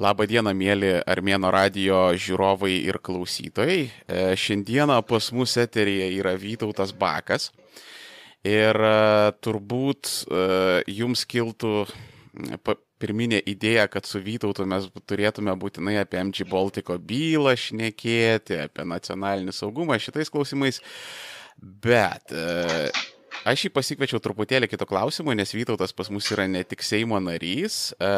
Labą dieną, mėly Armėno radio žiūrovai ir klausytojai. E, šiandieną pas mus eterija yra Vytautas Bakas. Ir e, turbūt e, jums kiltų pirminė idėja, kad su Vytautu mes turėtume būtinai apie MG Baltiko bylą šnekėti, apie nacionalinį saugumą šitais klausimais. Bet Aš jį pasikviečiau truputėlį kito klausimu, nes Vytautas pas mus yra ne tik Seimo narys, e,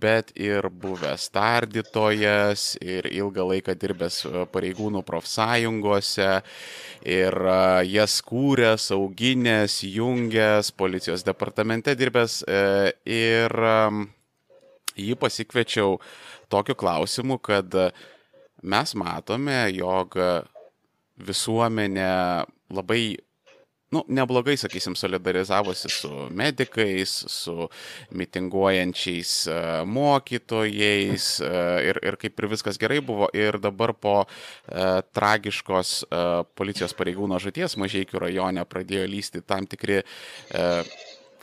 bet ir buvęs tardytojas ir ilgą laiką dirbęs e, pareigūnų profsąjungose ir e, jas kūręs, auginęs, jungęs, policijos departamente dirbęs ir jį pasikviečiau tokiu klausimu, kad mes matome, jog visuomenė labai nu, neblogai, sakysim, solidarizavosi su medikais, su mitinguojančiais e, mokytojais e, ir, ir kaip ir viskas gerai buvo. Ir dabar po e, tragiškos policijos pareigūno žuties Mažiekių rajone pradėjo lysti tam tikri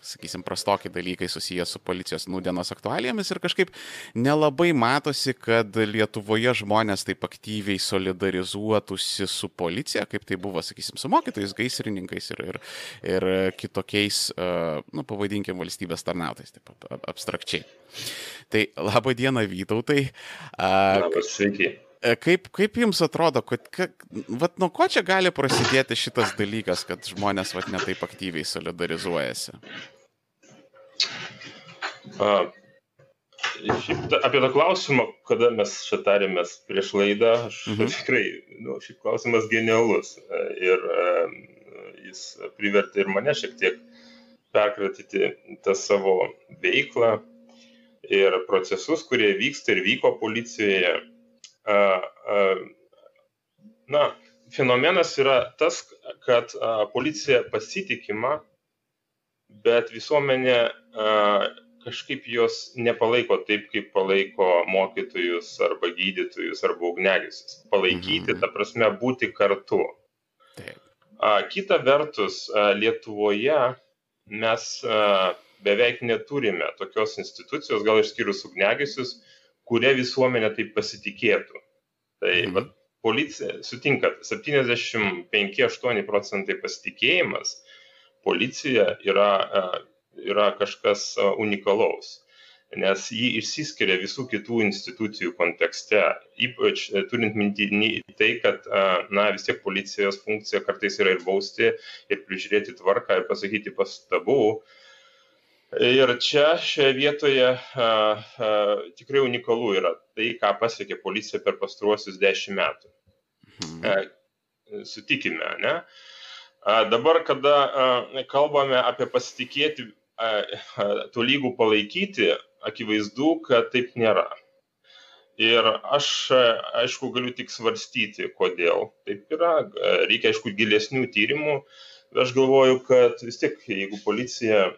sakysim, prastokie dalykai susijęs su policijos nūdienos aktualijomis ir kažkaip nelabai matosi, kad Lietuvoje žmonės taip aktyviai solidarizuotųsi su policija, kaip tai buvo, sakysim, su mokytojais, gaisrininkais ir, ir, ir kitokiais, nu, pavadinkim, valstybės tarnautais, taip abstrakčiai. Tai laba diena, Vytautai. Labas, sveiki. E, kaip, kaip jums atrodo, kad, kad vat, nuo ko čia gali prasidėti šitas dalykas, kad žmonės vat, netaip aktyviai solidarizuojasi? A, šiaip, ta, apie tą klausimą, kada mes čia tarėmės prieš laidą, aš mhm. tikrai, nu, šiaip klausimas genialus e, ir e, jis privertė ir mane šiek tiek perkratyti tą savo veiklą ir procesus, kurie vyksta ir vyko policijoje na, fenomenas yra tas, kad policija pasitikima, bet visuomenė kažkaip jos nepalaiko taip, kaip palaiko mokytojus arba gydytojus arba ugnegesius. Palaikyti, mhm. ta prasme, būti kartu. Taip. Kita vertus, Lietuvoje mes beveik neturime tokios institucijos, gal išskyrus ugnegesius, kuria visuomenė taip pasitikėtų. Tai mhm. va, policija, sutinkat, 75-8 procentai pasitikėjimas policija yra, e, yra kažkas e, unikalaus, nes jį išsiskiria visų kitų institucijų kontekste, ypač e, turint minti tai, kad, na, vis tiek policijos funkcija kartais yra ir bausti, ir prižiūrėti tvarką, ir pasakyti pastabų, Ir čia šioje vietoje a, a, tikrai unikalu yra tai, ką pasiekė policija per pastruosius dešimt metų. Mhm. A, sutikime, ne? A, dabar, kada a, kalbame apie pasitikėti, a, a, to lygų palaikyti, akivaizdu, kad taip nėra. Ir aš, aišku, galiu tik svarstyti, kodėl taip yra. Reikia, aišku, gilesnių tyrimų, aš galvoju, kad vis tiek, jeigu policija,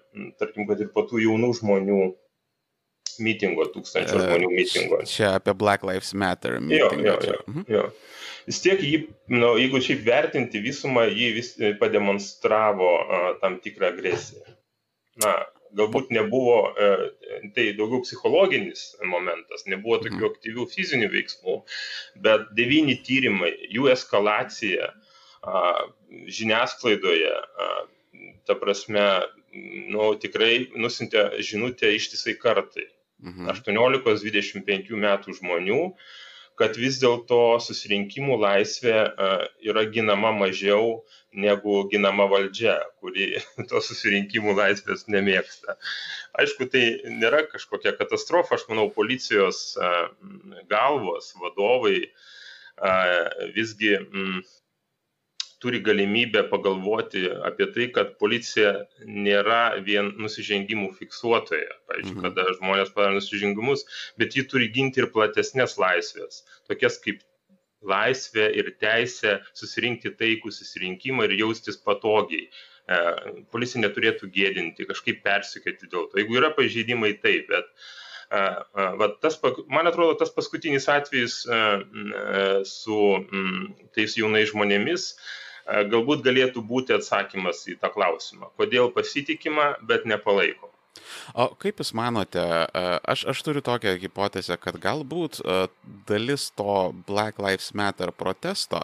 tarkim, kad ir po tų jaunų žmonių mitingo, tūkstančio uh, žmonių mitingo. Čia apie Black Lives Matter mitingą. Jo, jo, jo, mhm. jo. Vis tiek, jį, nu, jeigu šiaip vertinti visumą, jį vis pademonstravo uh, tam tikrą agresiją. Na, galbūt nebuvo, uh, tai daugiau psichologinis momentas, nebuvo tokių mhm. aktyvių fizinių veiksmų, bet devyni tyrimai, jų eskalacija, žiniasklaidoje, ta prasme, nu, tikrai nusintė žinutę ištisai kartai. Mhm. 18-25 metų žmonių, kad vis dėlto susirinkimų laisvė yra ginama mažiau negu ginama valdžia, kuri to susirinkimų laisvės nemėgsta. Aišku, tai nėra kažkokia katastrofa, aš manau, policijos galvos, vadovai visgi turi galimybę pagalvoti apie tai, kad policija nėra vien nusižengimų fiksuotoja, pavyzdžiui, mhm. kada žmonės padaro nusižengimus, bet ji turi ginti ir platesnės laisvės, tokias kaip laisvė ir teisė susirinkti taikų susirinkimą ir jaustis patogiai. E, policija neturėtų gėdinti, kažkaip persikėti dėl to. Jeigu yra pažeidimai, taip, bet uh, uh, va, tas, man atrodo, tas paskutinis atvejis su tais jaunais žmonėmis galbūt galėtų būti atsakymas į tą klausimą, kodėl pasitikima, bet nepalaikoma. O kaip Jūs manote, aš, aš turiu tokią hipotezę, kad galbūt dalis to Black Lives Matter protesto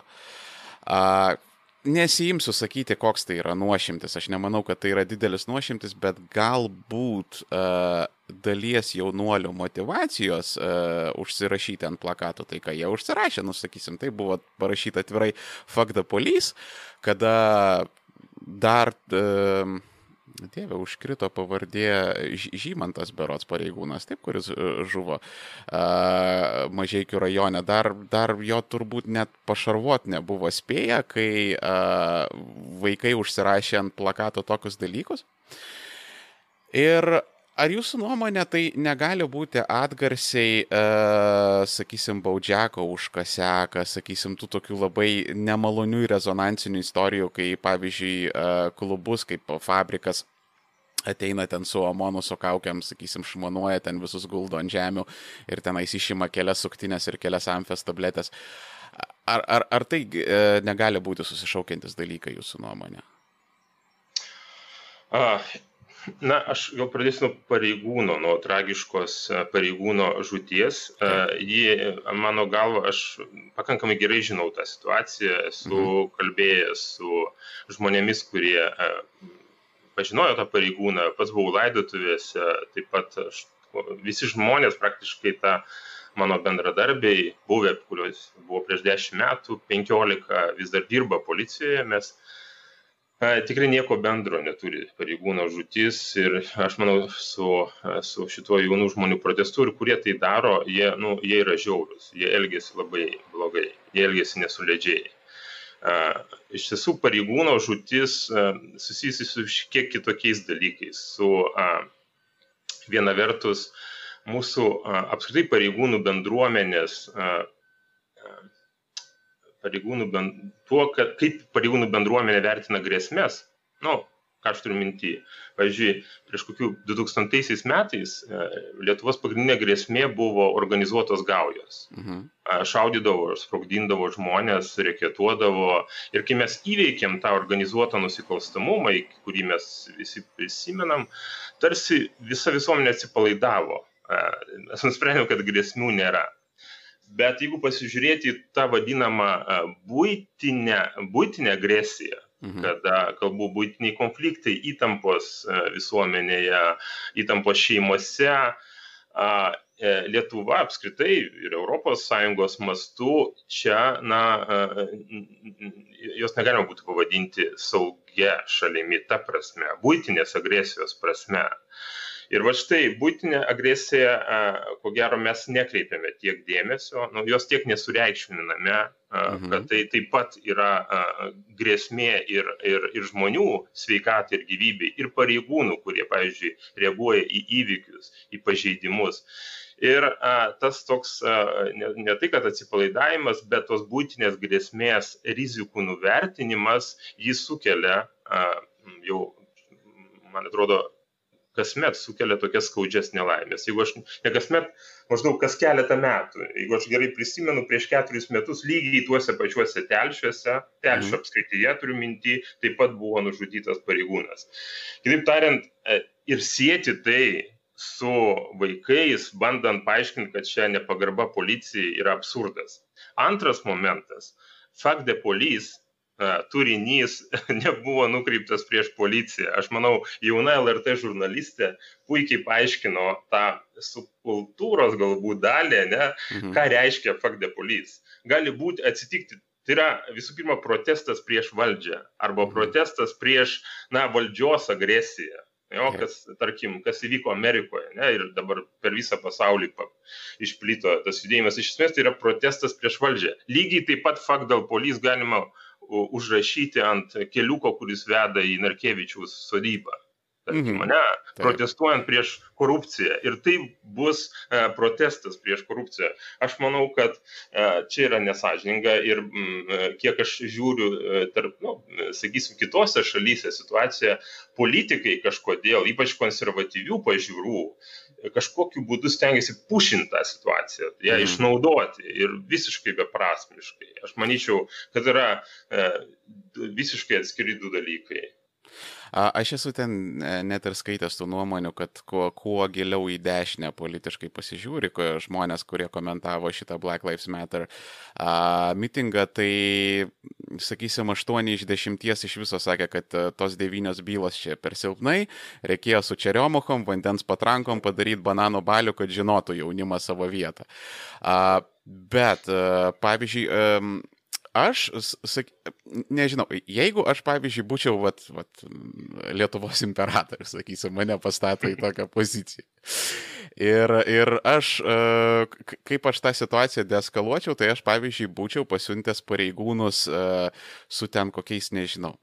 nesijimsiu sakyti, koks tai yra nuošimtis. Aš nemanau, kad tai yra didelis nuošimtis, bet galbūt uh, dalies jaunuolių motivacijos uh, užsirašyti ant plakatų tai, ką jie užsirašė, nusakysim, tai buvo parašyta atvirai Fuck the Police, kada dar uh, Dieve, užkrito pavardė Žymantas Berots pareigūnas, taip, kuris e, žuvo Mažiekių rajone. Dar, dar jo turbūt net pašarvot nebuvo spėję, kai vaikai užsirašė ant plakato tokius dalykus. Ir Ar jūsų nuomonė tai negali būti atgarsiai, e, sakysim, baudžiako užkaseka, sakysim, tų tokių labai nemalonių rezonansinių istorijų, kai, pavyzdžiui, e, klubus kaip fabrikas ateina ten su Omonu su kaukiam, sakysim, šmanuoja, ten visus guldo ant žemių ir tenais išima kelias suktinės ir kelias amfės tabletės. Ar, ar, ar tai e, negali būti susišaukiantis dalykai jūsų nuomonė? A, Na, aš gal pradėsiu nuo pareigūno, nuo tragiškos e, pareigūno žūties. E, Ji, mano galva, aš pakankamai gerai žinau tą situaciją, esu mhm. kalbėjęs su žmonėmis, kurie e, pažinojo tą pareigūną, pats buvau laidotuvėse, taip pat aš, visi žmonės praktiškai tą mano bendradarbiai, buvę, kuriuos buvo prieš 10 metų, 15 vis dar dirba policijoje, mes tikrai nieko bendro neturi pareigūno žūtis ir aš manau su, su šituo jaunų žmonių protestu ir kurie tai daro, jie, nu, jie yra žiaurus, jie elgesi labai blogai, jie elgesi nesuledžiai. Iš tiesų pareigūno žūtis susijusi su kiek kitokiais dalykais. Su viena vertus mūsų apskritai pareigūnų bendruomenės pareigūnų tuo, kad, kaip pareigūnų bendruomenė vertina grėsmės. Nu, ką aš turiu minti. Pavyzdžiui, prieš kokių 2000 metais e, Lietuvos pagrindinė grėsmė buvo organizuotos gaujos. Mhm. Šaudydavo, sprogdindavo žmonės, reketuodavo. Ir kai mes įveikėm tą organizuotą nusikalstamumą, kurį mes visi prisimenam, tarsi visa visuomenė atsipalaidavo. Mes nusprendėm, kad grėsmių nėra. Bet jeigu pasižiūrėti tą vadinamą būtinę, būtinę agresiją, mhm. kada kalbu būtiniai konfliktai, įtampos visuomenėje, įtampos šeimose, e, Lietuva apskritai ir ES mastu čia, na, jos negalima būtų pavadinti saugia šalimi, ta prasme, būtinės agresijos prasme. Ir va štai būtinė agresija, ko gero, mes nekreipiame tiek dėmesio, nu, jos tiek nesureikšminame, mhm. kad tai taip pat yra grėsmė ir, ir, ir žmonių sveikatai ir gyvybei, ir pareigūnų, kurie, pavyzdžiui, reaguoja į įvykius, į pažeidimus. Ir a, tas toks, a, ne, ne tai, kad atsipalaidavimas, bet tos būtinės grėsmės rizikų nuvertinimas, jis sukelia a, jau, man atrodo, kasmet sukelia tokias skaudžias nelaimės. Jeigu aš ne kasmet, maždaug kas keletą metų, jeigu aš gerai prisimenu, prieš keturis metus lygiai tuose pačiuose telšiuose, telšių mhm. apskrityje turiu minti, taip pat buvo nužudytas pareigūnas. Kitaip tariant, e, ir sėti tai su vaikais, bandant paaiškinti, kad čia nepagarba policijai yra absurdas. Antras momentas. Fact the police turinys nebuvo nukreiptas prieš policiją. Aš manau, jauna LRT žurnalistė puikiai paaiškino tą subkultūros galbūt dalį, ne, mhm. ką reiškia fuck the police. Gali būti atsitikti. Tai yra visų pirma protestas prieš valdžią arba protestas prieš na, valdžios agresiją. Jo, kas, tarkim, kas įvyko Amerikoje ne, ir dabar per visą pasaulį pa, išplito tas judėjimas. Iš esmės tai yra protestas prieš valdžią. Lygiai taip pat fuck dėl polys galima užrašyti ant keliuko, kuris veda į Narkevičiaus sodybą. Tarkim, mhm. ne, protestuojant prieš korupciją. Ir tai bus e, protestas prieš korupciją. Aš manau, kad e, čia yra nesažininga ir m, e, kiek aš žiūriu, e, tarp, nu, sakysim, kitose šalyse situacija, politikai kažkodėl, ypač konservatyvių pažiūrų, kažkokiu būdu stengiasi pušinti tą situaciją, ją mhm. išnaudoti ir visiškai beprasmiškai. Aš manyčiau, kad yra e, visiškai atskiri du dalykai. Aš esu ten e, net ir skaitęs tų nuomonių, kad kuo, kuo giliau į dešinę politiškai pasižiūri, kuo žmonės, kurie komentavo šitą Black Lives Matter a, mitingą, tai, sakysim, 8 iš 10 iš viso sakė, kad e, tos devynios bylos čia per silpnai, reikėjo su čeriomokom, vandens patrankom padaryti banano balių, kad žinotų jaunimas savo vietą. A, bet, a, pavyzdžiui, a, aš, sak, nežinau, jeigu aš, pavyzdžiui, būčiau vat, vat, Lietuvos imperatorius, sakysim, mane pastato į tokią poziciją. Ir, ir aš, e, kaip aš tą situaciją deeskaluočiau, tai aš, pavyzdžiui, būčiau pasiuntęs pareigūnus e, su ten kokiais, nežinau,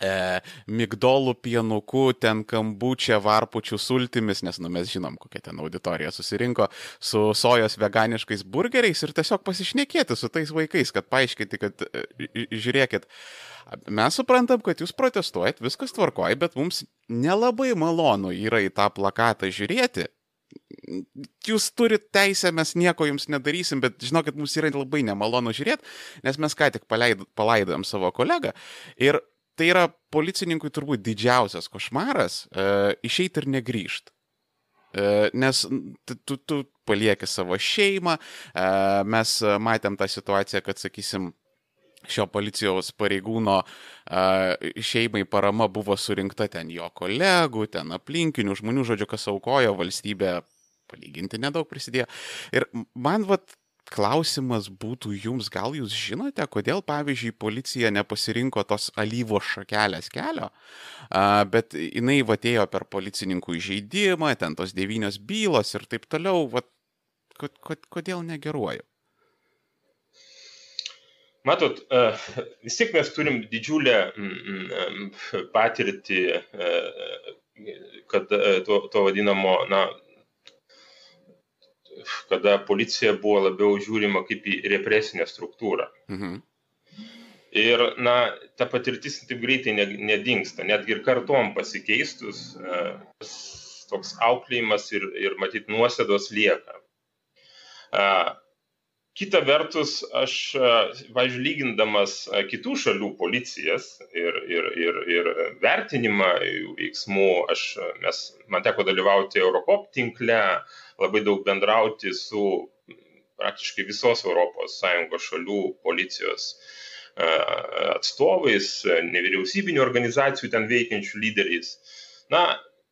e, migdolų pienuku, ten kambučia varpučių sultimis, nes nu, mes žinom, kokia ten auditorija susirinko, su sojos veganiškais burgeriais ir tiesiog pasišnekėti su tais vaikais, kad paaiškinti, kad e, žiūrėkit, mes suprantam, kad jūs protestuojat, viskas tvarkoja, bet mums nelabai malonu yra į tą plakatą žiūrėti. Jūs turite teisę, mes nieko jums nedarysim, bet žinokit, mums yra labai nemalonu žiūrėti, nes mes ką tik palaidom savo kolegą ir tai yra policininkui turbūt didžiausias košmaras e, išeiti ir negrįžti. E, nes tu, tu palieki savo šeimą, e, mes matėm tą situaciją, kad, sakysim, šio policijos pareigūno uh, šeimai parama buvo surinkta ten jo kolegų, ten aplinkinių žmonių, žodžiu, kas aukojo, valstybė palyginti nedaug prisidėjo. Ir man vat klausimas būtų jums, gal jūs žinote, kodėl, pavyzdžiui, policija nepasirinko tos alyvos šakelės kelio, bet jinai atėjo per policininkų įžeidimą, ten tos devynios bylos ir taip toliau, vat, kodėl negeruoju? Matot, vis tiek mes turim didžiulę patirtį, kad to, to vadinamo, na, kada policija buvo labiau žiūrima kaip į represinę struktūrą. Mhm. Ir, na, ta patirtis taip greitai nedingsta, netgi ir kartom pasikeistus, e, toks auklėjimas ir, ir matyt, nuosėdos lieka. E, kita vertus, aš, e, važiuoju, lygindamas kitų šalių policijas ir, ir, ir, ir vertinimą jų veiksmų, aš, mes, man teko dalyvauti Eurocop tinkle, labai daug bendrauti su praktiškai visos ES šalių policijos e, atstovais, nevyriausybinių organizacijų ten veikiančių lyderiais. Na,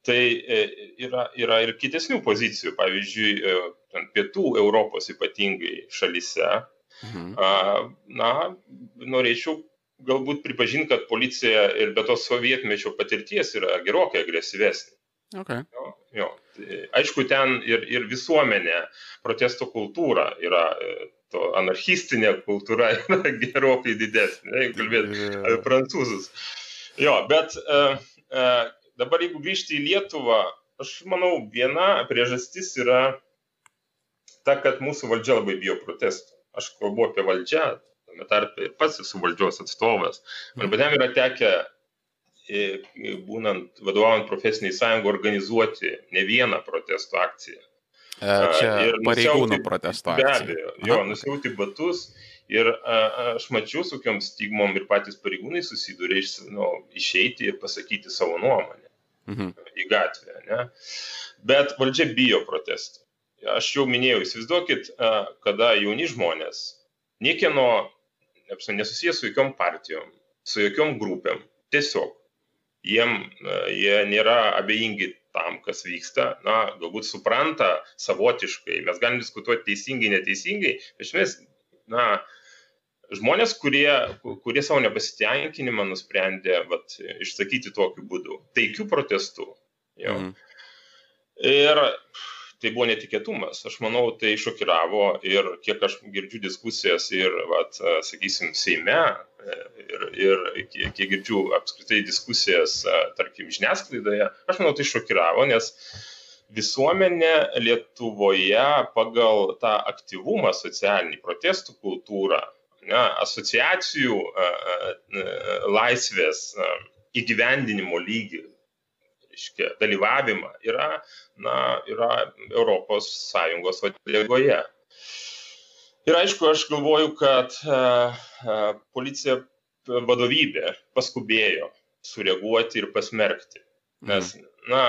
tai e, yra, yra ir kitesnių pozicijų, pavyzdžiui, e, pietų Europos ypatingai šalise. Mhm. Na, norėčiau galbūt pripažinti, kad policija ir be tos sovietmečio patirties yra gerokai agresyvesnė. Okay. Jo, jo. Tai, aišku, ten ir, ir visuomenė, protesto kultūra yra, e, to anarchistinė kultūra yra gerokai didesnė, jeigu kalbėt apie prancūzus. Jo, bet uh, uh, dabar jeigu grįžti į Lietuvą, aš manau, viena priežastis yra ta, kad mūsų valdžia labai bijo protestų. Aš kalbu apie valdžią, tame tarpe ir pats esu valdžios atstovas. Man pačiam yra tekę būnant vadovaujant profesiniai sąjungai organizuoti ne vieną protesto akciją. E, čia ir pareigūnų protesto akcija. Be abejo, jo, nusiauti batus ir a, aš mačiau, su kokiam stigmom ir patys pareigūnai susidūrė iš, nu, išeiti ir pasakyti savo nuomonę mhm. į gatvę. Ne? Bet valdžia bijo protestų. Aš jau minėjau, įsivaizduokit, a, kada jauni žmonės, niekieno nesusijęs su jokiom partijom, su jokiom grupėm, tiesiog jiem e, jie nėra abejingi tam, kas vyksta, na, galbūt supranta savotiškai, mes galim diskutuoti teisingai, neteisingai, bet mes, na, žmonės, kurie, kurie savo nepasitenkinimą nusprendė vat, išsakyti tokiu būdu, taikių protestų. Jo. Mm. Ir tai buvo netikėtumas. Aš manau, tai šokiravo ir kiek aš girdžiu diskusijas ir, vat, sakysim, Seime ir, ir kiek, kiek girdžiu apskritai diskusijas, tarkim, žiniasklaidoje, aš manau, tai šokiravo, nes visuomenė Lietuvoje pagal tą aktyvumą socialinį, protestų kultūrą, ne, asociacijų laisvės įgyvendinimo lygį reiškia, dalyvavimą yra, na, yra Europos Sąjungos vadovėje. Ir aišku, aš galvoju, kad a, a, policija vadovybė paskubėjo sureaguoti ir pasmerkti. Nes, mhm. na,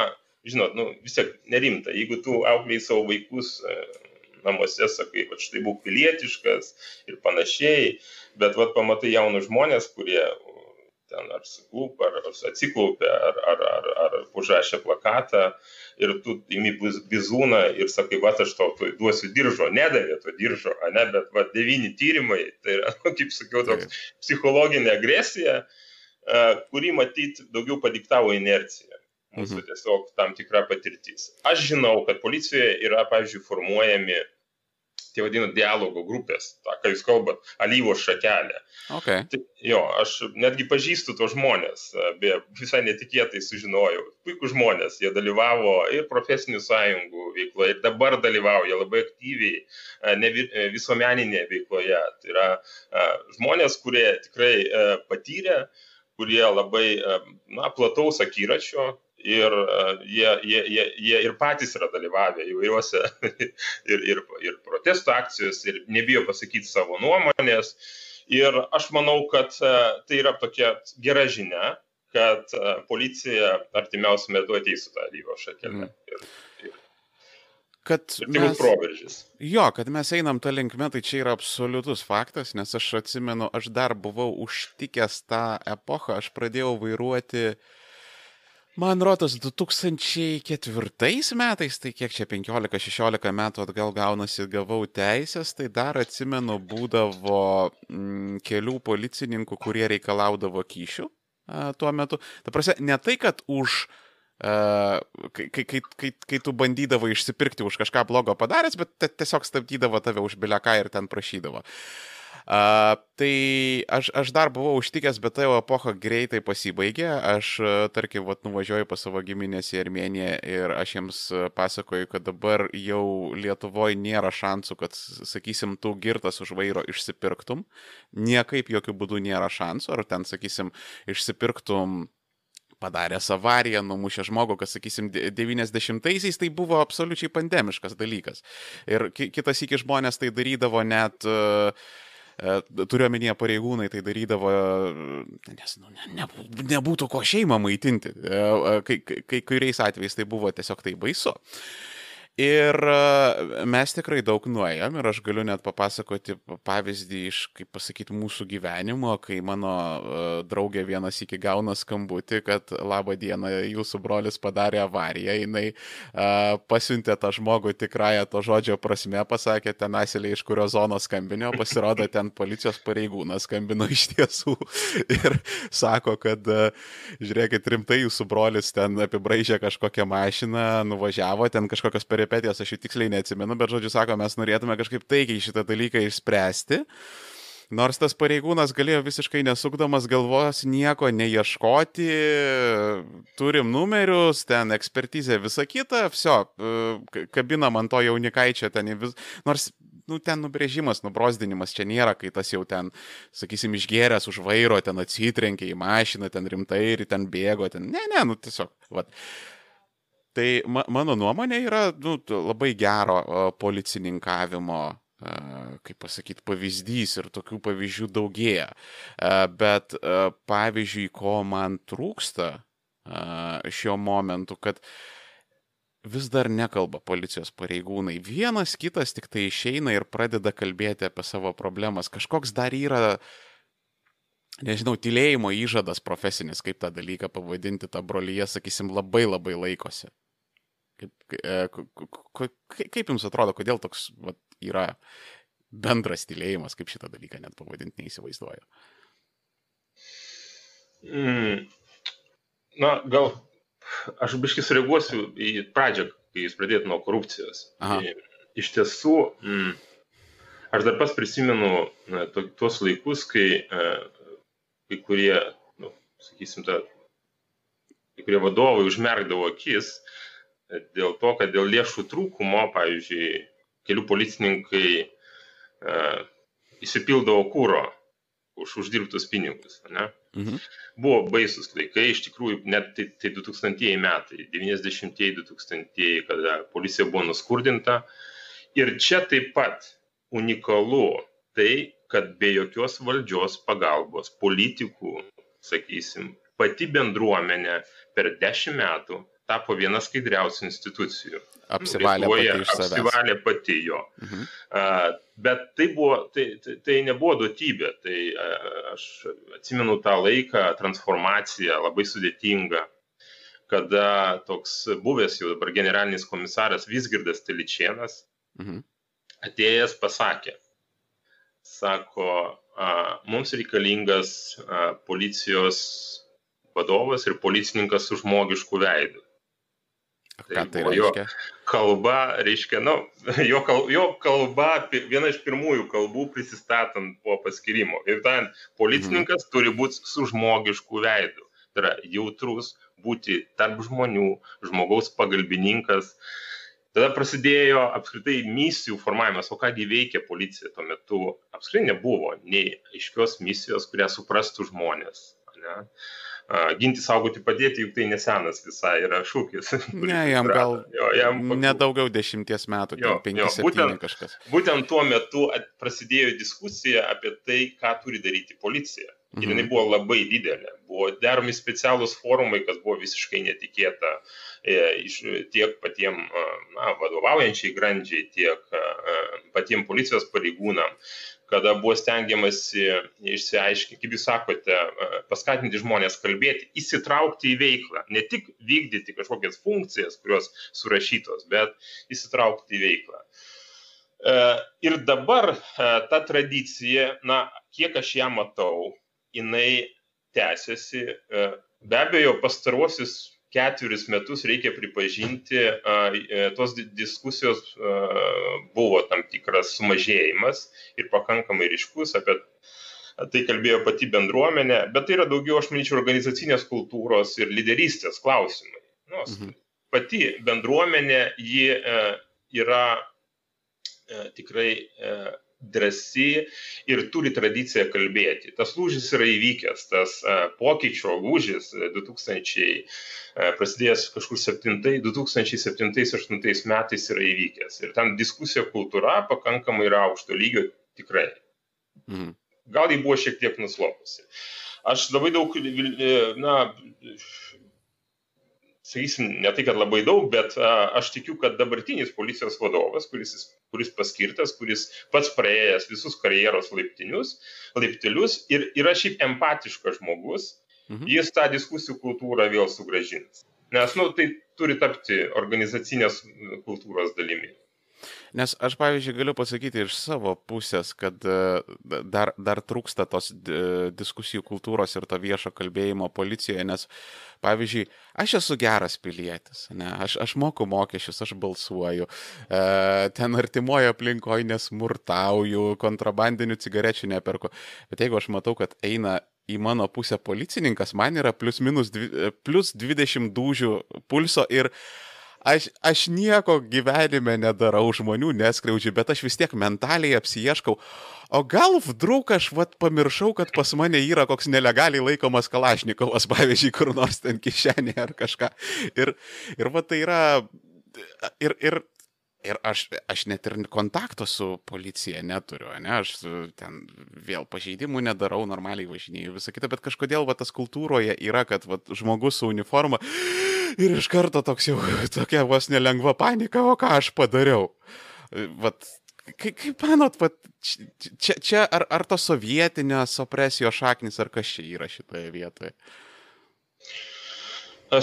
žinot, nu, vis tiek nerimta, jeigu tu auklėjai savo vaikus e, namuose, sakai, va štai būk pilietiškas ir panašiai, bet va pamatai jaunus žmonės, kurie ten ar suklūp, ar, atsiklaupia, ar, ar, ar, ar užrašė plakatą ir tu imi bizūną ir sakai, va aš tau duosiu diržo, nedavė to diržo, ne, bet va devyni tyrimai, tai yra, nu, kaip sakiau, toks psichologinė agresija, kuri matyt daugiau padiktavo inerciją. Mūsų mhm. tiesiog tam tikra patirtis. Aš žinau, kad policijoje yra, pavyzdžiui, formuojami tie vadinami dialogo grupės, tą, ką jūs kalbat, alyvos šakelė. Okay. Tai, jo, aš netgi pažįstu tos žmonės, be visai netikėtai sužinojau. Puikų žmonės, jie dalyvavo ir profesinių sąjungų veikloje, ir dabar dalyvauja labai aktyviai ne visuomeninėje veikloje. Tai yra žmonės, kurie tikrai patyrė, kurie labai na, plataus akiračio ir jie, jie, jie, jie ir patys yra dalyvavę įvairiuose ir, ir, ir protesto akcijos, ir nebijo pasakyti savo nuomonės. Ir aš manau, kad tai yra tokia gera žinia, kad policija artimiausiu metu ateis su tą lygo šakelę. Mm. Ir, kad tai mes, proveržys. Jo, kad mes einam tą linkmę, tai čia yra absoliutus faktas, nes aš atsimenu, aš dar buvau užtikęs tą epochą, aš pradėjau vairuoti uh, Man rodos, 2004 metais, tai kiek čia 15-16 metų atgal gaunasi, gavau teisės, tai dar atsimenu, būdavo mm, kelių policininkų, kurie reikalaudavo kyšių a, tuo metu. Ta prasme, ne tai, kad už Uh, kai, kai, kai, kai tu bandydavai išsipirkti už kažką blogo padaręs, bet tiesiog stabdydavo tave už bileką ir ten prašydavo. Uh, A, tai aš, aš dar buvau užtikęs, bet ta jau epocha greitai pasibaigė. Aš, tarkim, vat, nuvažiuoju pas savo giminės į Armeniją ir aš jiems pasakoju, kad dabar jau Lietuvoje nėra šansų, kad, sakysim, tu girtas už vairo išsipirktum. Niekaip jokių būdų nėra šansų. Ar ten, sakysim, išsipirktum padaręs avariją, numušė žmogų, kad, sakysim, 90-aisiais tai buvo absoliučiai pandemiškas dalykas. Ir kitas iki žmonės tai darydavo net uh, E, turiu omenyje pareigūnai tai darydavo, nes nu, ne, ne, nebūtų ko šeimą maitinti. E, e, kai, kai kuriais atvejais tai buvo tiesiog tai baisu. Ir mes tikrai daug nuėjom ir aš galiu net papasakoti pavyzdį iš, kaip pasakyti, mūsų gyvenimo, kai mano draugė vienas iki gauna skambutį, kad laba diena, jūsų brolis padarė avariją, jinai uh, pasiuntė tą žmogų tikrąją to žodžio prasme, pasakė ten asilė, iš kurio zonos skambinio, pasirodo ten policijos pareigūnas skambino iš tiesų ir sako, kad uh, žiūrėkit, rimtai jūsų brolis ten apibraižė kažkokią mašiną, nuvažiavo ten kažkokios peripetijos aš jų tiksliai neatsimenu, bet žodžiu sako, mes norėtume kažkaip taikiai šitą dalyką išspręsti. Nors tas pareigūnas galėjo visiškai nesukdamas galvos nieko neieškoti, turim numerius, ten ekspertizė, visa kita, viso, kabinam ant to jaunikaičio ten vis, nors nu, ten nubrėžimas, nubrozdinimas čia nėra, kai tas jau ten, sakysim, išgėręs už vairo, ten atsitrenkė į mašiną, ten rimtai ir ten bėgo, ten, ne, ne, nu tiesiog, vat. Tai ma, mano nuomonė yra nu, labai gero policininkavimo kaip pasakyti, pavyzdys ir tokių pavyzdžių daugėja. Bet pavyzdžiui, ko man trūksta šiuo momentu, kad vis dar nekalba policijos pareigūnai. Vienas kitas tik tai išeina ir pradeda kalbėti apie savo problemas. Kažkoks dar yra, nežinau, tylėjimo įžadas profesinis, kaip tą dalyką pavadinti, tą brolyje, sakysim, labai labai laikosi. Kaip, e, kaip jums atrodo, kodėl toks vat, yra bendras tylėjimas, kaip šitą dalyką net pavadinti neįsivaizduoju? Mm. Na, gal aš biškai sureaguosiu į pradžią, kai jūs pradėjote nuo korupcijos. Aha. Iš tiesų, mm, aš dar pas prisimenu na, to, tuos laikus, kai, e, kai kurie, nu, sakysim, ta, kai kurie vadovai užmerkdavo akis dėl to, kad dėl lėšų trūkumo, pavyzdžiui, kelių policininkai e, įsipildavo kūro už uždirbtus pinigus. Ne? Mhm. Buvo baisus laikai, iš tikrųjų, net tai, tai 2000 metai, 90-2000, kada policija buvo nuskurdinta. Ir čia taip pat unikalu tai, kad be jokios valdžios pagalbos, politikų, sakysim, pati bendruomenė per dešimt metų tapo viena skaidriausių institucijų. Apsivalė Lietuvoje, pati iš savęs. Apsivalė pati jo. Mhm. Uh, bet tai, buvo, tai, tai, tai nebuvo duotybė. Tai uh, aš atsimenu tą laiką, transformaciją labai sudėtingą, kada toks buvęs jau dabar generalinis komisaras Visgirdas Teličienas mhm. atėjęs pasakė, sako, uh, mums reikalingas policijos vadovas ir policininkas su žmogišku veidu. Tai reiškia? Jo kalba, reiškia, nu, jo, kal, jo kalba, viena iš pirmųjų kalbų prisistatant po paskirimo. Ir ten policininkas mhm. turi būti su žmogišku veidu. Tai yra jautrus, būti tarp žmonių, žmogaus pagalbininkas. Tada prasidėjo apskritai misijų formavimas, o kągi veikia policija tuo metu. Apskritai nebuvo nei aiškios misijos, kurią suprastų žmonės. Ne? Ginti, saugoti, padėti, juk tai nesenas visai yra šūkis. Ne, jam gal jo, jam pakų... nedaugiau dešimties metų, jo, jo, būtent, kažkas. Būtent tuo metu prasidėjo diskusija apie tai, ką turi daryti policija. Ir jinai mhm. buvo labai didelė. Buvo daromi specialūs forumai, kas buvo visiškai netikėta e, iš, tiek patiem na, vadovaujančiai grandžiai, tiek patiem policijos pareigūnam kada buvo stengiamasi išsiaiškinti, kaip jūs sakote, paskatinti žmonės kalbėti, įsitraukti į veiklą, ne tik vykdyti kažkokias funkcijas, kurios surašytos, bet įsitraukti į veiklą. E, ir dabar e, ta tradicija, na, kiek aš ją matau, jinai tęsiasi. E, be abejo, pastaruosius ketverius metus reikia pripažinti, e, tos diskusijos buvo tam tikras sumažėjimas ir pakankamai ryškus apie tai kalbėjo pati bendruomenė, bet tai yra daugiau, aš manyčiau, organizacinės kultūros ir lyderystės klausimai. Nu, mhm. Pati bendruomenė, ji e, yra tikrai drąsi ir turi tradiciją kalbėti. Tas lūžis yra įvykęs, tas pokyčio lūžis 2000, prasidėjęs kažkur 2007-2008 metais yra įvykęs. Ir ten diskusija kultūra pakankamai yra aukšto lygio tikrai. Mhm. Gal jį buvo šiek tiek nuslopusi. Aš labai daug, na, sakysim, ne tai, kad labai daug, bet a, aš tikiu, kad dabartinis policijos vadovas, kuris, kuris paskirtas, kuris pats praėjęs visus karjeros laiptinius, laiptelius ir yra šiaip empatiškas žmogus, mhm. jis tą diskusijų kultūrą vėl sugražins. Nes, nu, tai turi tapti organizacinės kultūros dalimi. Nes aš, pavyzdžiui, galiu pasakyti iš savo pusės, kad e, dar, dar trūksta tos diskusijų kultūros ir to viešo kalbėjimo policijoje, nes, pavyzdžiui, aš esu geras pilietis, ne, aš, aš moku mokesčius, aš balsuoju, e, ten artimoje aplinkoje nesmurtauju, kontrabandinių cigarečių neperku, bet jeigu aš matau, kad eina į mano pusę policininkas, man yra plus minus dvi, plus 20 dūžių pulso ir aš, aš nieko gyvenime nedarau, žmonių neskriaudžiu, bet aš vis tiek mentaliai apsieškau. O gal vdruk aš vat pamiršau, kad pas mane yra koks nelegaliai laikomas Kalašnikovas, pavyzdžiui, kur nors ten kišenėje ar kažką. Ir, ir va tai yra. Ir, ir Ir aš, aš net ir kontakto su policija neturiu, ne, aš ten vėl pažeidimų nedarau, normaliai važinėjau visą kitą, bet kažkodėl va tas kultūroje yra, kad va, žmogus su uniforma ir iš karto toks jau tokia vos nelengva panika, o ką aš padariau. Vat, kaip, kaip manot, vat, čia, čia ar, ar to sovietinės opresijos šaknis, ar kas čia yra šitoje vietoje?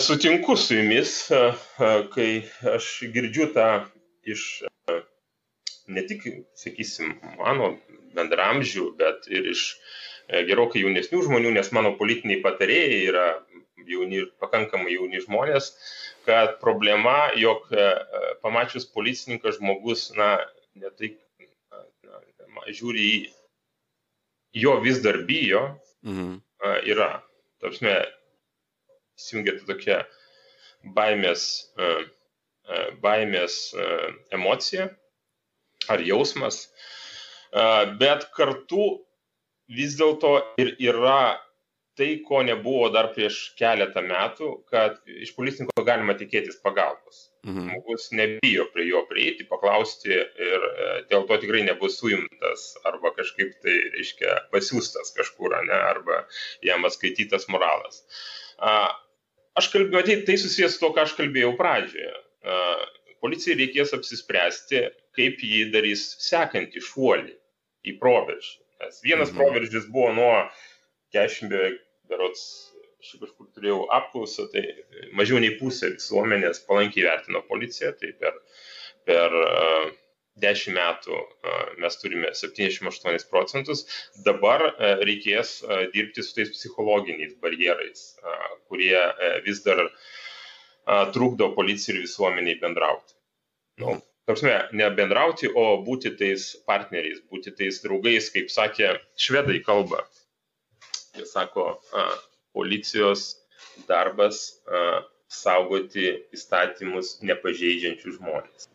Sutinku su jumis, kai aš girdžiu tą iš e, ne tik, sakysim, mano bendramžių, bet ir iš e, gerokai jaunesnių žmonių, nes mano politiniai patarėjai yra jauni, pakankamai jauni žmonės, kad problema, jog e, pamačius policininką žmogus, na, ne tai, na, na, žiūri į jo vis dar bijo, mhm. yra. Tapsme, įsijungia tokia baimės uh, baimės e, emocija ar jausmas, e, bet kartu vis dėlto ir yra tai, ko nebuvo dar prieš keletą metų, kad iš policininko galima tikėtis pagalbos. Mhm. Žmogus nebijo prie jo prieiti, paklausti ir dėl to tikrai nebus suimtas arba kažkaip tai, reiškia, pasiūstas kažkur, ne, arba jam atskaitytas moralas. Aš kalbėjau, tai susijęs su to, ką aš kalbėjau pradžioje. Policijai reikės apsispręsti, kaip jį darys sekantį šuolį į proveržį. Nes vienas mhm. proveržis buvo nuo 40 beveik, berots, aš kažkur turėjau apklausą, tai mažiau nei pusė visuomenės palankiai vertino policiją, tai per, per uh, 10 metų mes turime 78 procentus, dabar reikės dirbti su tais psichologiniais barjerais, kurie vis dar trukdo policijai ir visuomeniai bendrauti. Nu, Tarsi, ne bendrauti, o būti tais partneriais, būti tais draugais, kaip sakė švedai kalba. Jie sako, a, policijos darbas a, saugoti įstatymus nepažeidžiančių žmonės.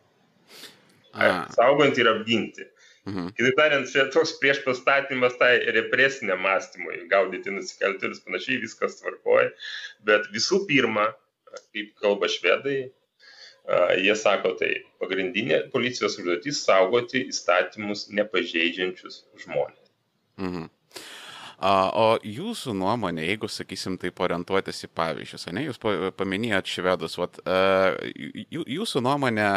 Saugant ir apginti. Mhm. Kitaip tariant, čia toks prieš pastatymas tai represiniam mąstymui, gaudyti nusikaltėlius, panašiai viskas tvarkoja. Bet visų pirma, kaip kalba švedai, jie sako, tai pagrindinė policijos užduotis saugoti įstatymus nepažeidžiančius žmonės. Mhm. O jūsų nuomonė, jeigu, sakysim, taip orientuotis į pavyzdžius, ne, jūs paminėjot švedus, vat, jūsų nuomonė,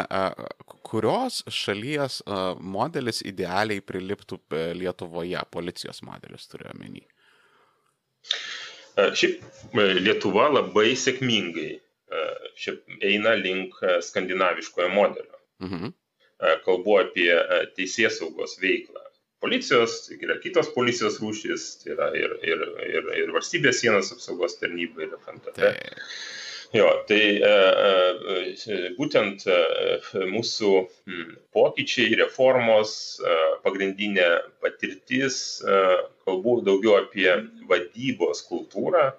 kurios šalies modelis idealiai priliptų e, Lietuvoje, policijos modelis turiu omeny? Šiaip e, Lietuva labai sėkmingai šiaip eina link skandinaviškojo modelio. Mhm. Kalbu apie teisės saugos veiklą policijos, tai yra kitos policijos rūšys, tai yra ir, ir, ir, ir valstybės sienos apsaugos tarnyba, ir FNTP. Tai. Jo, tai e, e, būtent e, mūsų pokyčiai, reformos, pagrindinė patirtis, kalbu daugiau apie vadybos kultūrą,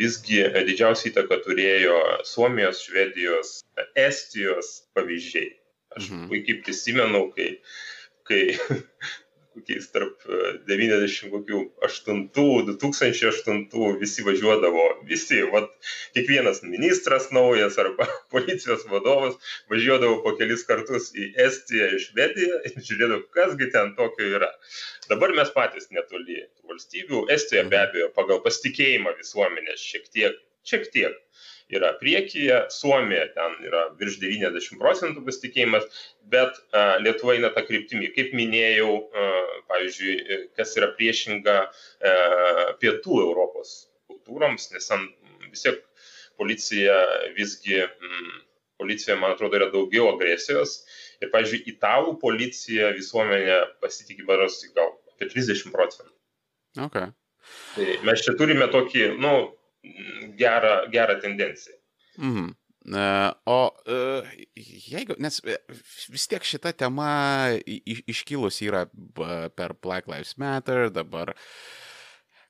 visgi didžiausią įtaką turėjo Suomijos, Švedijos, Estijos pavyzdžiai. Aš mhm. puikiai prisimenu, kai, kai kokiais tarp 98, e, 2008 visi važiuodavo, visi, vat, kiekvienas ministras naujas arba policijos vadovas važiuodavo po kelis kartus į Estiją, į Švediją ir žiūrėdavo, kasgi ten tokio yra. Dabar mes patys netoli valstybių, Estija be abejo pagal pasitikėjimą visuomenės šiek tiek, šiek tiek yra priekyje, Suomija ten yra virš 90 procentų pasitikėjimas, bet Lietuva eina tą kryptimį. Kaip minėjau, pavyzdžiui, kas yra priešinga a, pietų Europos kultūroms, nes vis tiek policija visgi, m, policija, man atrodo, yra daugiau agresijos. Ir, pavyzdžiui, italų policija visuomenė pasitikė baros gal apie 30 procentų. Okay. Tai mes čia turime tokį, nu, gerą, gerą tendenciją. Mhm. E, o e, jeigu, nes e, vis tiek šita tema iškilus yra per Black Lives Matter, dabar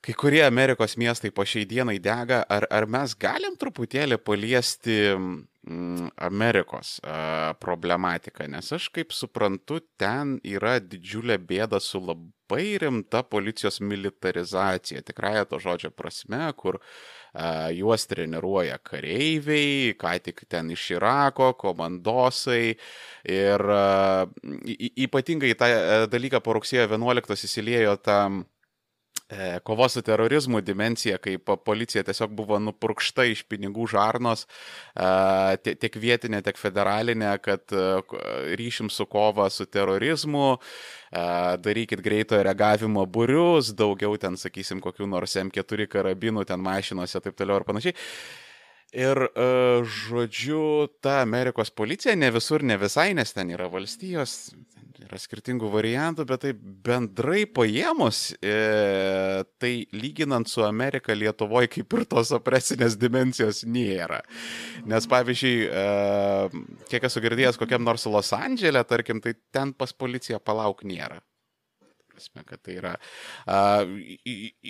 kai kurie Amerikos miestai po šiai dienai dega, ar, ar mes galim truputėlį paliesti Amerikos problematiką, nes aš kaip suprantu, ten yra didžiulė bėda su labai rimta policijos militarizacija, tikrąją to žodžio prasme, kur uh, juos treniruoja kareiviai, ką tik ten iš Irako, komandosai. Ir ypatingai tą dalyką po rugsėjo 11 įsiliejo tam kovos su terorizmu dimencija, kai policija tiesiog buvo nupurkšta iš pinigų žarnos, e, tiek vietinė, tiek federalinė, kad e, ryšim su kova su terorizmu, darykit greitojo reagavimo būrius, daugiau ten, sakysim, kokių nors M4 karabinų ten mašinuose ir taip toliau ir panašiai. Ir, žodžiu, ta Amerikos policija ne visur, ne visai, nes ten yra valstijos, yra skirtingų variantų, bet tai bendrai paėmus, e, tai lyginant su Amerika Lietuvoje kaip ir tos opresinės dimensijos nėra. Nes pavyzdžiui, e, kiek esu girdėjęs kokiam nors Los Andželė, tarkim, tai ten pas policiją palauk nėra. Prasme, kad tai yra. E,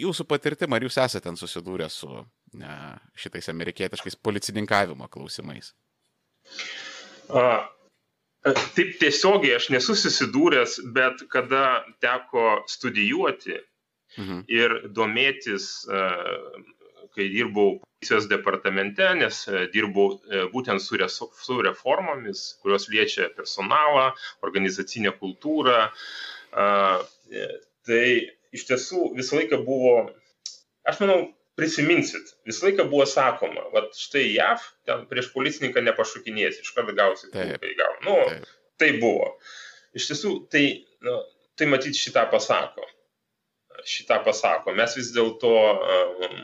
jūsų patirtim, ar jūs esate ten susidūrę su e, šitais amerikietiškais policininkavimo klausimais? A, Taip tiesiogiai aš nesu susidūręs, bet kada teko studijuoti mhm. ir domėtis, kai dirbau policijos departamente, nes dirbau būtent su, su reformomis, kurios liečia personalą, organizacinę kultūrą, tai iš tiesų visą laiką buvo, aš manau, prisiminsit, visą laiką buvo sakoma, va štai JAV, ten prieš policininką nepašukinės, iš karto gausi kulkai gau. Nu, Taip. tai buvo. Iš tiesų, tai, nu, tai matyti šitą pasako. Šitą pasako. Mes vis dėlto um,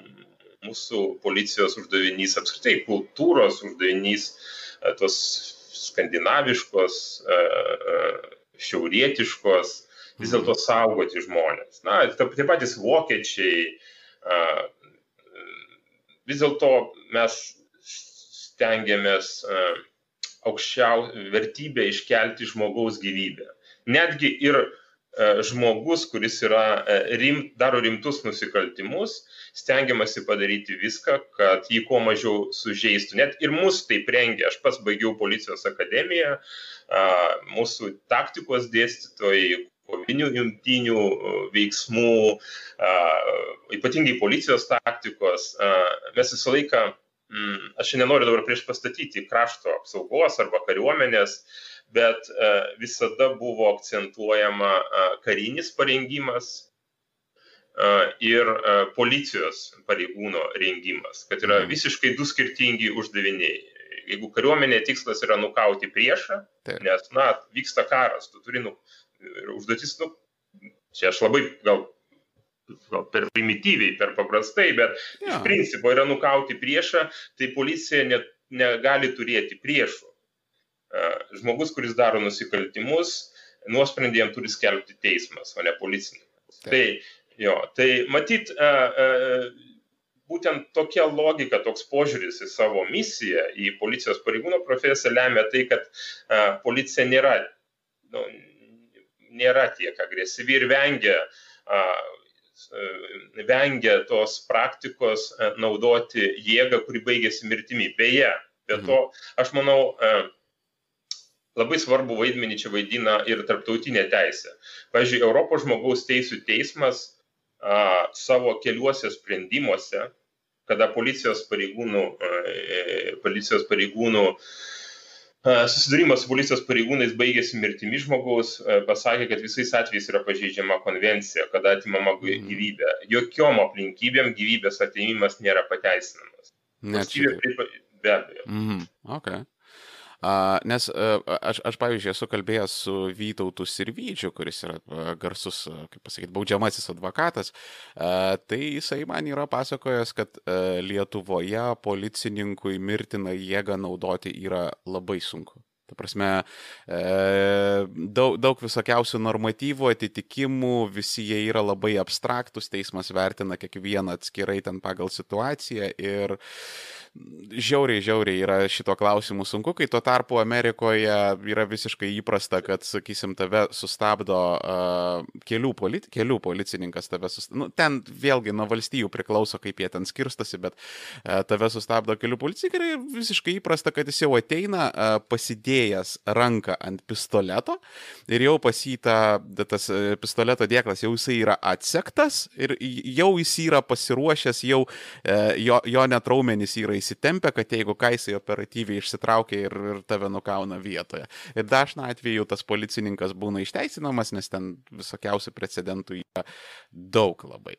mūsų policijos uždavinys, apskritai kultūros uždavinys, tos skandinaviškos, šiaurietiškos, vis dėlto mhm. saugoti žmonės. Na, tie patys vokiečiai, vis dėlto mes stengiamės aukščiau vertybę iškelti žmogaus gyvybę. Netgi ir žmogus, kuris yra, rim, daro rimtus nusikaltimus, stengiamasi padaryti viską, kad jį kuo mažiau sužeistų. Net ir mus taip rengia. Aš pats baigiau policijos akademiją, mūsų taktikos dėstytojai, kovinių jungtinių veiksmų, ypatingai policijos taktikos. Mes visą laiką, mm, aš nenoriu dabar prieš pastatyti krašto apsaugos arba kariuomenės, bet visada buvo akcentuojama karinis parengimas ir policijos pareigūno rengimas, kad yra mhm. visiškai du skirtingi uždaviniai. Jeigu kariuomenė tikslas yra nukauti priešą, Taip. nes, na, vyksta karas, tu turi, nu, užduotis, nu, čia aš labai gal, gal per primityviai, per paprastai, bet ja. iš principo yra nukauti priešą, tai policija net negali turėti priešų. Žmogus, kuris daro nusikaltimus, nuosprendį jam turi skelbti teismas, o ne policininkas. Tai Jo, tai matyt, būtent tokia logika, toks požiūris į savo misiją, į policijos pareigūno profesiją lemia tai, kad policija nėra, nu, nėra tiek agresyvi ir vengia, vengia tos praktikos naudoti jėgą, kuri baigėsi mirtimi. Beje, be to, aš manau, labai svarbu vaidmenį čia vaidina ir tarptautinė teisė. Pavyzdžiui, Europos žmogaus teisų teismas a, savo keliuose sprendimuose, kada policijos pareigūnų, a, policijos pareigūnų a, susidūrimas su policijos pareigūnais baigėsi mirtimi žmogaus, a, pasakė, kad visais atvejais yra pažeidžiama konvencija, kada atimama mhm. gyvybė. Jokiom aplinkybėm gyvybės atėmimas nėra pateisinamas. Net šitai. Be abejo. Mm, okay. Nes aš, aš, pavyzdžiui, esu kalbėjęs su Vytautu Sirvyčiu, kuris yra garsus, kaip pasakyti, baudžiamasis advokatas. Tai jisai man yra pasakojęs, kad Lietuvoje policininkui mirtiną jėgą naudoti yra labai sunku. Ta prasme, e, daug, daug visokiausių normatyvų, atitikimų, visi jie yra labai abstraktus, teismas vertina kiekvieną atskirai ten pagal situaciją ir žiauriai, žiauriai yra šito klausimu sunku, kai tuo tarpu Amerikoje yra visiškai įprasta, kad, sakysim, tave sustabdo uh, kelių, politi kelių policininkas, tave sustabdo, nu, ten vėlgi nuo valstybių priklauso, kaip jie ten skirstosi, bet uh, tave sustabdo kelių policininkai ir visiškai įprasta, kad jis jau ateina uh, pasidėjęs ranką ant pistoleto ir jau pasyta tas pistoleto dėklas, jau jisai yra atsektas ir jau jis yra pasiruošęs, jau uh, jo, jo net raumenys yra įsitikęs įsitempia, kad jeigu ką jisai operatyviai išsitraukia ir, ir tave nukauna vietoje. Ir dažna atveju tas policininkas būna išteisinamas, nes ten visokiausių precedentų yra daug labai.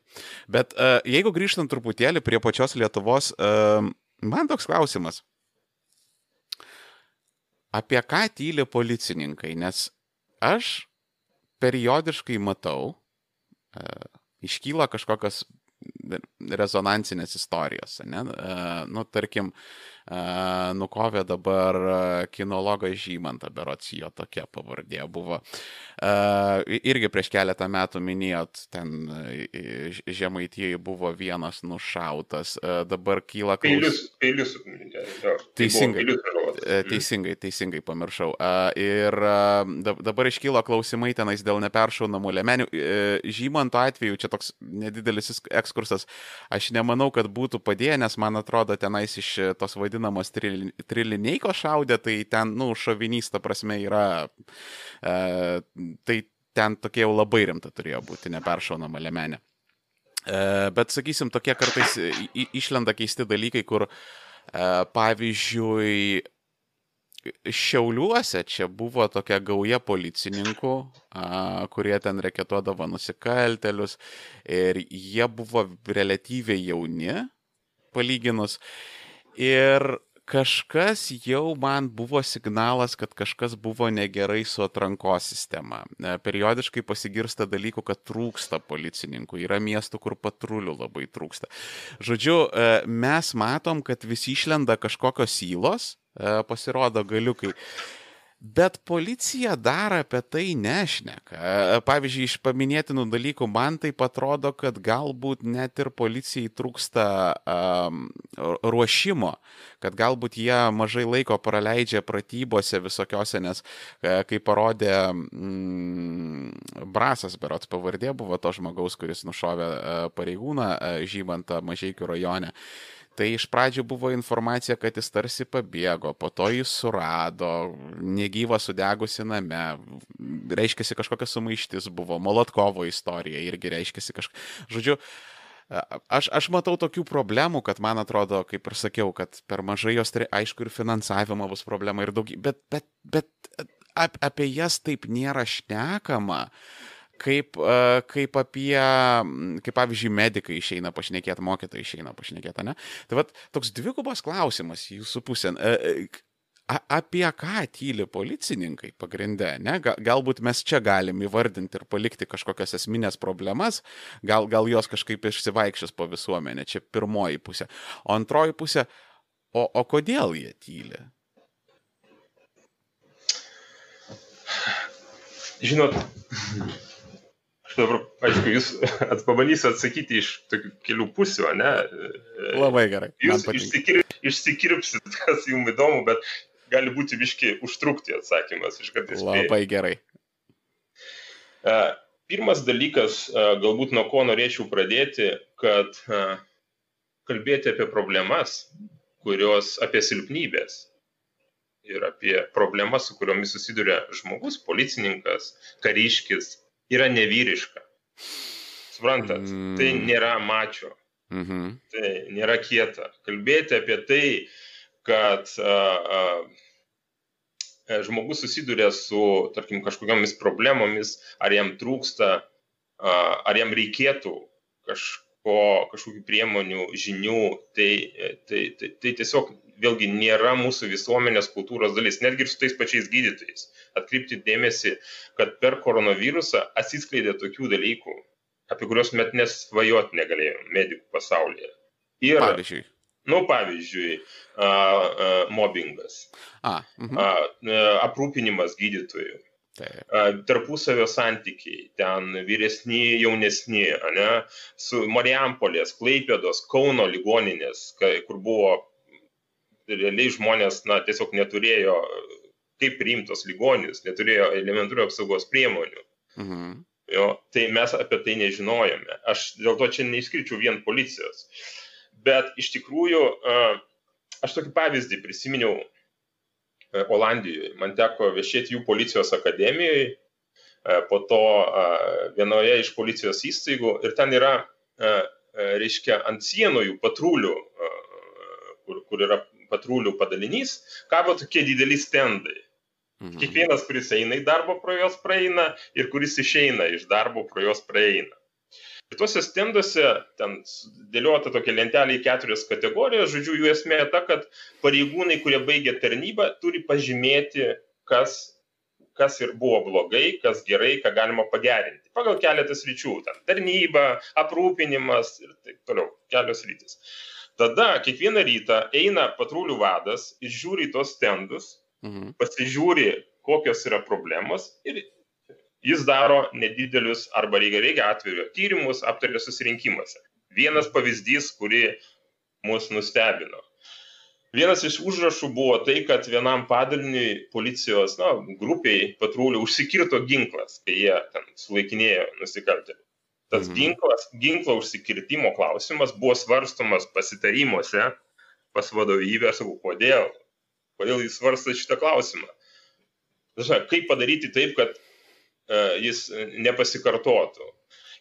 Bet uh, jeigu grįžtant truputėlį prie pačios Lietuvos, uh, man toks klausimas. Apie ką tyli policininkai? Nes aš periodiškai matau, uh, iškyla kažkokios rezonansinės istorijos. Ne? Nu, tarkim, nukovė dabar kinologą Žymantą, berots jo tokia pavardė buvo. Irgi prieš keletą metų minėjot, ten žemaitieji buvo vienas nušautas, dabar kyla klausimas. Peilius, peilius. Teisingai, teisingai, teisingai pamiršau. Ir dabar iškyla klausimai tenais dėl neperšaunamų lemenių. Žymanto atveju čia toks nedidelis ekskursas. Aš nemanau, kad būtų padėję, nes man atrodo tenais iš tos vadinamos vadinamos tril, triliniaiko šaudė, tai ten, nu, šovinys, ta prasme, yra, e, tai ten tokia jau labai rimta turėjo būti, neperšaunama lemenė. E, bet, sakysim, tokie kartais išlenda keisti dalykai, kur, e, pavyzdžiui, Šiauliuose čia buvo tokia gauja policininkų, a, kurie ten reketuodavo nusikaltelius ir jie buvo relatyviai jauni, palyginus. Ir kažkas jau man buvo signalas, kad kažkas buvo negerai su atrankos sistema. E, periodiškai pasigirsta dalykų, kad trūksta policininkų, yra miestų, kur patrulių labai trūksta. Žodžiu, e, mes matom, kad visi išlenda kažkokios įlos, e, pasirodo galiukai. Bet policija dar apie tai nešneka. Pavyzdžiui, iš paminėtinų dalykų man tai atrodo, kad galbūt net ir policijai trūksta um, ruošimo, kad galbūt jie mažai laiko praleidžia pratybose visokiose, nes kaip parodė mm, Brasas, berots pavardė buvo to žmogaus, kuris nušovė pareigūną žymantą Mažiekių rajone. Uh, Tai iš pradžių buvo informacija, kad jis tarsi pabėgo, po to jis surado, negyvą sudegusi name, reiškia kažkokia sumaištis buvo, Molotkovo istorija irgi reiškia kažkokia. Žodžiu, Aš, aš matau tokių problemų, kad man atrodo, kaip ir sakiau, kad per mažai jos, aišku, ir finansavimo bus problema ir daug, bet, bet, bet ap, apie jas taip nėra šnekama. Uh, kaip, kaip apie, kaip pavyzdžiui, medikai išeina pašnekėti, mokytojai išeina pašnekėti, ne? Tai vad toks dvigubas klausimas jūsų pusė. Apie ką tyli policininkai pagrindė, ne? Galbūt mes čia galim įvardinti ir palikti kažkokias esminės problemas, gal, gal jos kažkaip išsivaikščios po visuomenę, čia pirmoji pusė. O antroji pusė, o, o kodėl jie tyli? Žinot, dabar, aišku, jūs pabandysiu atsakyti iš tokių kelių pusių, ne? Labai gerai. Jūs išsikir, išsikirpsit, kas jums įdomu, bet gali būti viški užtrukti atsakymas iš karto. Labai gerai. Pirmas dalykas, galbūt nuo ko norėčiau pradėti, kad kalbėti apie problemas, kurios apie silpnybės ir apie problemas, su kuriomis susiduria žmogus, policininkas, kariškis, yra nevyriška. Suprantat, mm. tai nėra mačio. Mm -hmm. Tai nėra kieta. Kalbėti apie tai, kad a, a, žmogus susiduria su, tarkim, kažkokiamis problemomis, ar jam trūksta, a, ar jam reikėtų kažko, kažkokių priemonių, žinių, tai, tai, tai, tai tiesiog vėlgi nėra mūsų visuomenės kultūros dalis, netgi ir su tais pačiais gydytojais atkreipti dėmesį, kad per koronavirusą atsiskleidė tokių dalykų, apie kuriuos met nesvajot negalėjom medikų pasaulyje. Ir, pavyzdžiui. Nu, pavyzdžiui, a, a, mobbingas, a, mhm. a, a, aprūpinimas gydytojų, Taip. tarpusavio santykiai, ten vyresni, jaunesni, ne, su Marijampolės, Klaipėdos, Kauno ligoninės, kur buvo realiai žmonės, na, tiesiog neturėjo kaip priimtos ligonis, neturėjo elementarių apsaugos priemonių. Mhm. Jo, tai mes apie tai nežinojome. Aš dėl to čia neišskirčiau vien policijos. Bet iš tikrųjų, aš tokį pavyzdį prisiminiau Olandijoje. Man teko viešėti jų policijos akademijoje, po to vienoje iš policijos įstaigų ir ten yra, reiškia, ant sienų jų patrulių, kur, kur yra patrulių padalinys, kabo tokie dideli stendai. Mhm. Kiekvienas, kuris eina į darbą, pro juos praeina ir kuris išeina iš darbo, pro juos praeina. Ir tuose stenduose ten dėliota tokia lentelė į keturias kategorijas, žodžiu, jų esmė ta, kad pareigūnai, kurie baigė tarnybą, turi pažymėti, kas, kas ir buvo blogai, kas gerai, ką galima pagerinti. Pagal keletas ryčių, ten tarnyba, aprūpinimas ir taip toliau, kelios rytis. Tada kiekvieną rytą eina patrulių vadas ir žiūri į tos stendus mhm. pasižiūri, kokios yra problemos ir jis daro nedidelius arba reikia, reikia atvirio tyrimus, aptarė susirinkimuose. Vienas pavyzdys, kuri mus nustebino. Vienas iš užrašų buvo tai, kad vienam padaliniui policijos na, grupiai patrulių užsikirto ginklas, kai jie ten sulaikinėjo nusikaltėlį. Tas mhm. ginklas, ginklo užsikirtimo klausimas buvo svarstomas pasitarimuose pas vadovybę, sakau, kodėl, Kodėl jis svarsta šitą klausimą? Žinai, kaip padaryti taip, kad uh, jis nepasikartotų.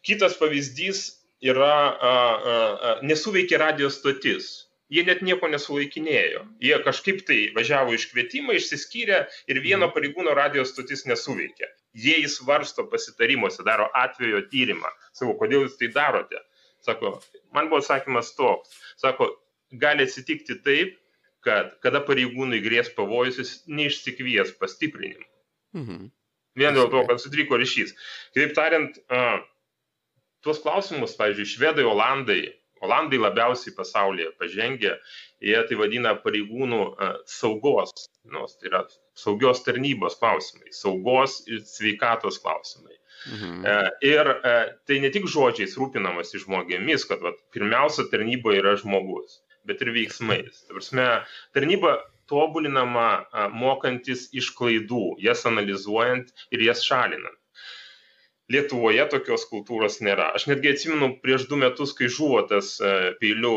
Kitas pavyzdys yra, uh, uh, nesuveikia radio stotis. jie net nieko nesulaikinėjo. Jie kažkaip tai važiavo iš kvietimą, išsiskyrė ir vieno mhm. pareigūno radijos stotis nesuveikė. Jie įsvarsto pasitarimuose, daro atvejo tyrimą. Sako, kodėl jūs tai darote? Sako, man buvo atsakymas toks. Sako, gali atsitikti taip, kad kada pareigūnui grės pavojus, jis neišsikvies pastiprinimų. Mhm. Vien dėl to, kad sutriko ryšys. Kitaip tariant, uh, tuos klausimus, pavyzdžiui, švedai, olandai, Olandai labiausiai pasaulyje pažengė, jie tai vadina pareigūnų saugos, nu, tai yra saugios tarnybos klausimai, saugos ir sveikatos klausimai. Mhm. E, ir e, tai ne tik žodžiais rūpinamas į žmogėmis, kad vat, pirmiausia tarnyba yra žmogus, bet ir veiksmais. Prasme, tarnyba tobulinama mokantis iš klaidų, jas analizuojant ir jas šalinant. Lietuvoje tokios kultūros nėra. Aš netgi atsimenu prieš du metus, kai žuvo tas peiliu,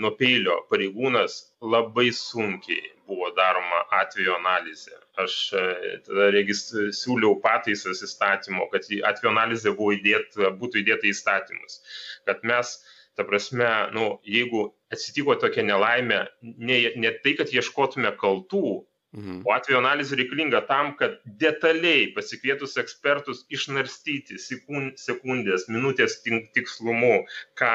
nuo peilio pareigūnas, labai sunkiai buvo daroma atvejo analizė. Aš tada regis siūliau pataisas įstatymo, kad atvejo analizė buvo įdėta, būtų įdėta įstatymus. Kad mes, ta prasme, nu, jeigu atsitiko tokia nelaimė, ne, ne tai, kad ieškotume kaltų, Mhm. O atvejo analizė reikalinga tam, kad detaliai pasikvietus ekspertus išnarstyti sekundės, minutės tikslumu, ką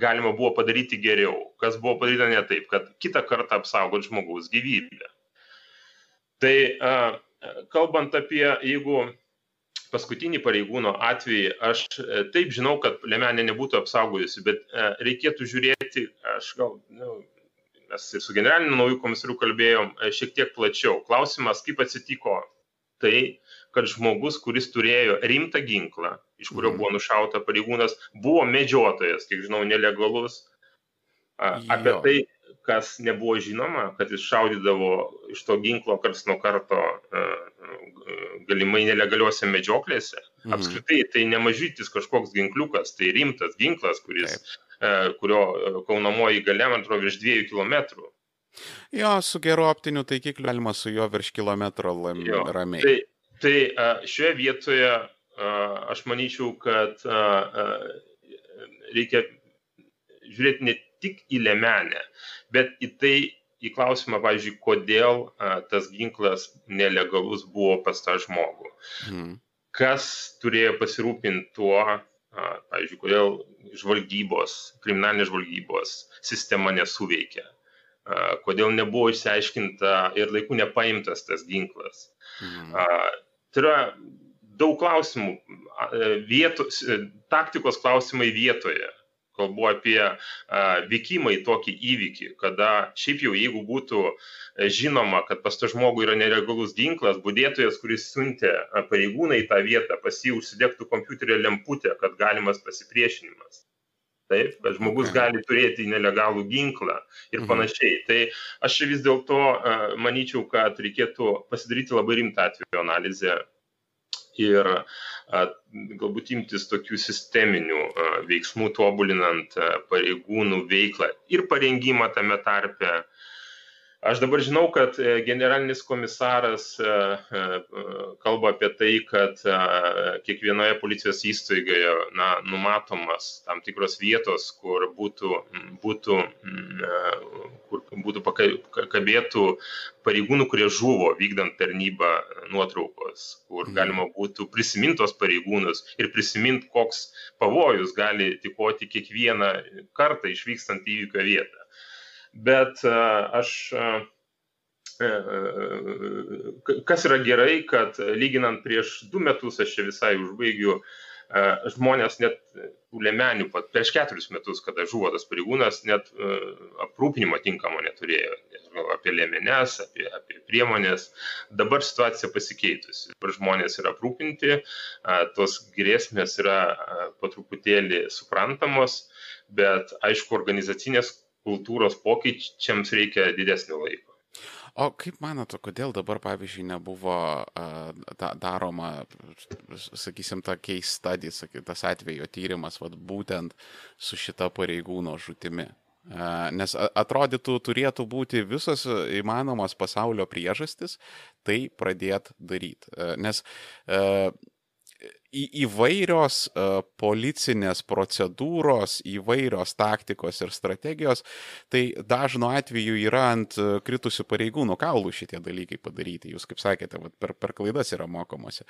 galima buvo padaryti geriau, kas buvo padaryta ne taip, kad kitą kartą apsaugot žmogaus gyvybę. Tai kalbant apie, jeigu paskutinį pareigūno atvejį, aš e, taip žinau, kad lemenė nebūtų apsaugojusi, bet e, reikėtų žiūrėti, aš gal nu, mes ir su generaliniu naujų komisariu kalbėjom e, šiek tiek plačiau. Klausimas, kaip atsitiko tai, kad žmogus, kuris turėjo rimtą ginklą, iš kurio mhm. buvo nušauta pareigūnas, buvo medžiotojas, kiek žinau, nelegalus. Apie tai, kas nebuvo žinoma, kad jis šaudydavo iš to ginklo karts nuo karto e, galimai nelegaliuose medžioklėse. Mhm. Apskritai, tai nemažytis kažkoks ginkliukas, tai rimtas ginklas, kuris Taip E, kurio e, kaunamoji galia, man atrodo, virš dviejų kilometrų. Jo, su geru optiniu taikikliu galima su juo virš kilometro jo, ramiai. Tai, tai e, šioje vietoje aš manyčiau, kad reikia žiūrėti ne tik į lemenę, bet į tai, į klausimą, pavyzdžiui, kodėl tas ginklas nelegalus buvo pas tą žmogų. Hmm. Kas turėjo pasirūpinti tuo, pavyzdžiui, kodėl žvalgybos, kriminalinės žvalgybos sistema nesuveikia, kodėl nebuvo išsiaiškinta ir laiku nepaimtas tas ginklas. Mhm. Tai yra daug klausimų, vietos, taktikos klausimai vietoje kalbu apie vykimą į tokį įvykį, kada šiaip jau jeigu būtų e, žinoma, kad pas tą žmogų yra neregalus ginklas, būdėtojas, kuris siuntė pareigūną į tą vietą, pas jį užsidegtų kompiuterio lemputė, kad galimas pasipriešinimas. Taip, kad žmogus okay. gali turėti nelegalų ginklą ir mhm. panašiai. Mhm. Tai aš vis dėlto manyčiau, kad reikėtų pasidaryti labai rimtą atveju analizę ir galbūt imtis tokių sisteminių veiksmų tobulinant pareigūnų veiklą ir parengimą tame tarpe Aš dabar žinau, kad e, generalinis komisaras e, e, kalba apie tai, kad kiekvienoje policijos įstaigoje na, numatomas tam tikros vietos, kur būtų, būtų, kur būtų pakabėtų pareigūnų, kurie žuvo vykdant tarnybą nuotraukos, kur mhm. galima būtų prisimintos pareigūnus ir prisiminti, koks pavojus gali tikoti kiekvieną kartą išvykstant į įvykio vietą bet aš kas yra gerai, kad lyginant prieš du metus, aš čia visai užbaigiu, žmonės net tų lemenių, prieš keturis metus, kada žuvo tas pareigūnas, net aprūpinimo tinkamo neturėjo. Apie lėmenes, apie, apie priemonės. Dabar situacija pasikeitusi. Dabar žmonės yra aprūpinti, tos grėsmės yra po truputėlį suprantamos, bet aišku, organizacinės kultūros pokyčiams reikia didesnio laiko. O kaip manote, kodėl dabar, pavyzdžiui, nebuvo da, daroma, sakysim, ta case study, saky, tas atvejo tyrimas, vat, būtent su šita pareigūno žutimi? Uh, nes atrodytų, turėtų būti visos įmanomos pasaulio priežastis tai pradėti daryti. Nes į, įvairios uh, policinės procedūros, įvairios taktikos ir strategijos, tai dažnu atveju yra ant kritusių pareigūnų kaulų šitie dalykai padaryti. Jūs, kaip sakėte, vat, per, per klaidas yra mokomasi.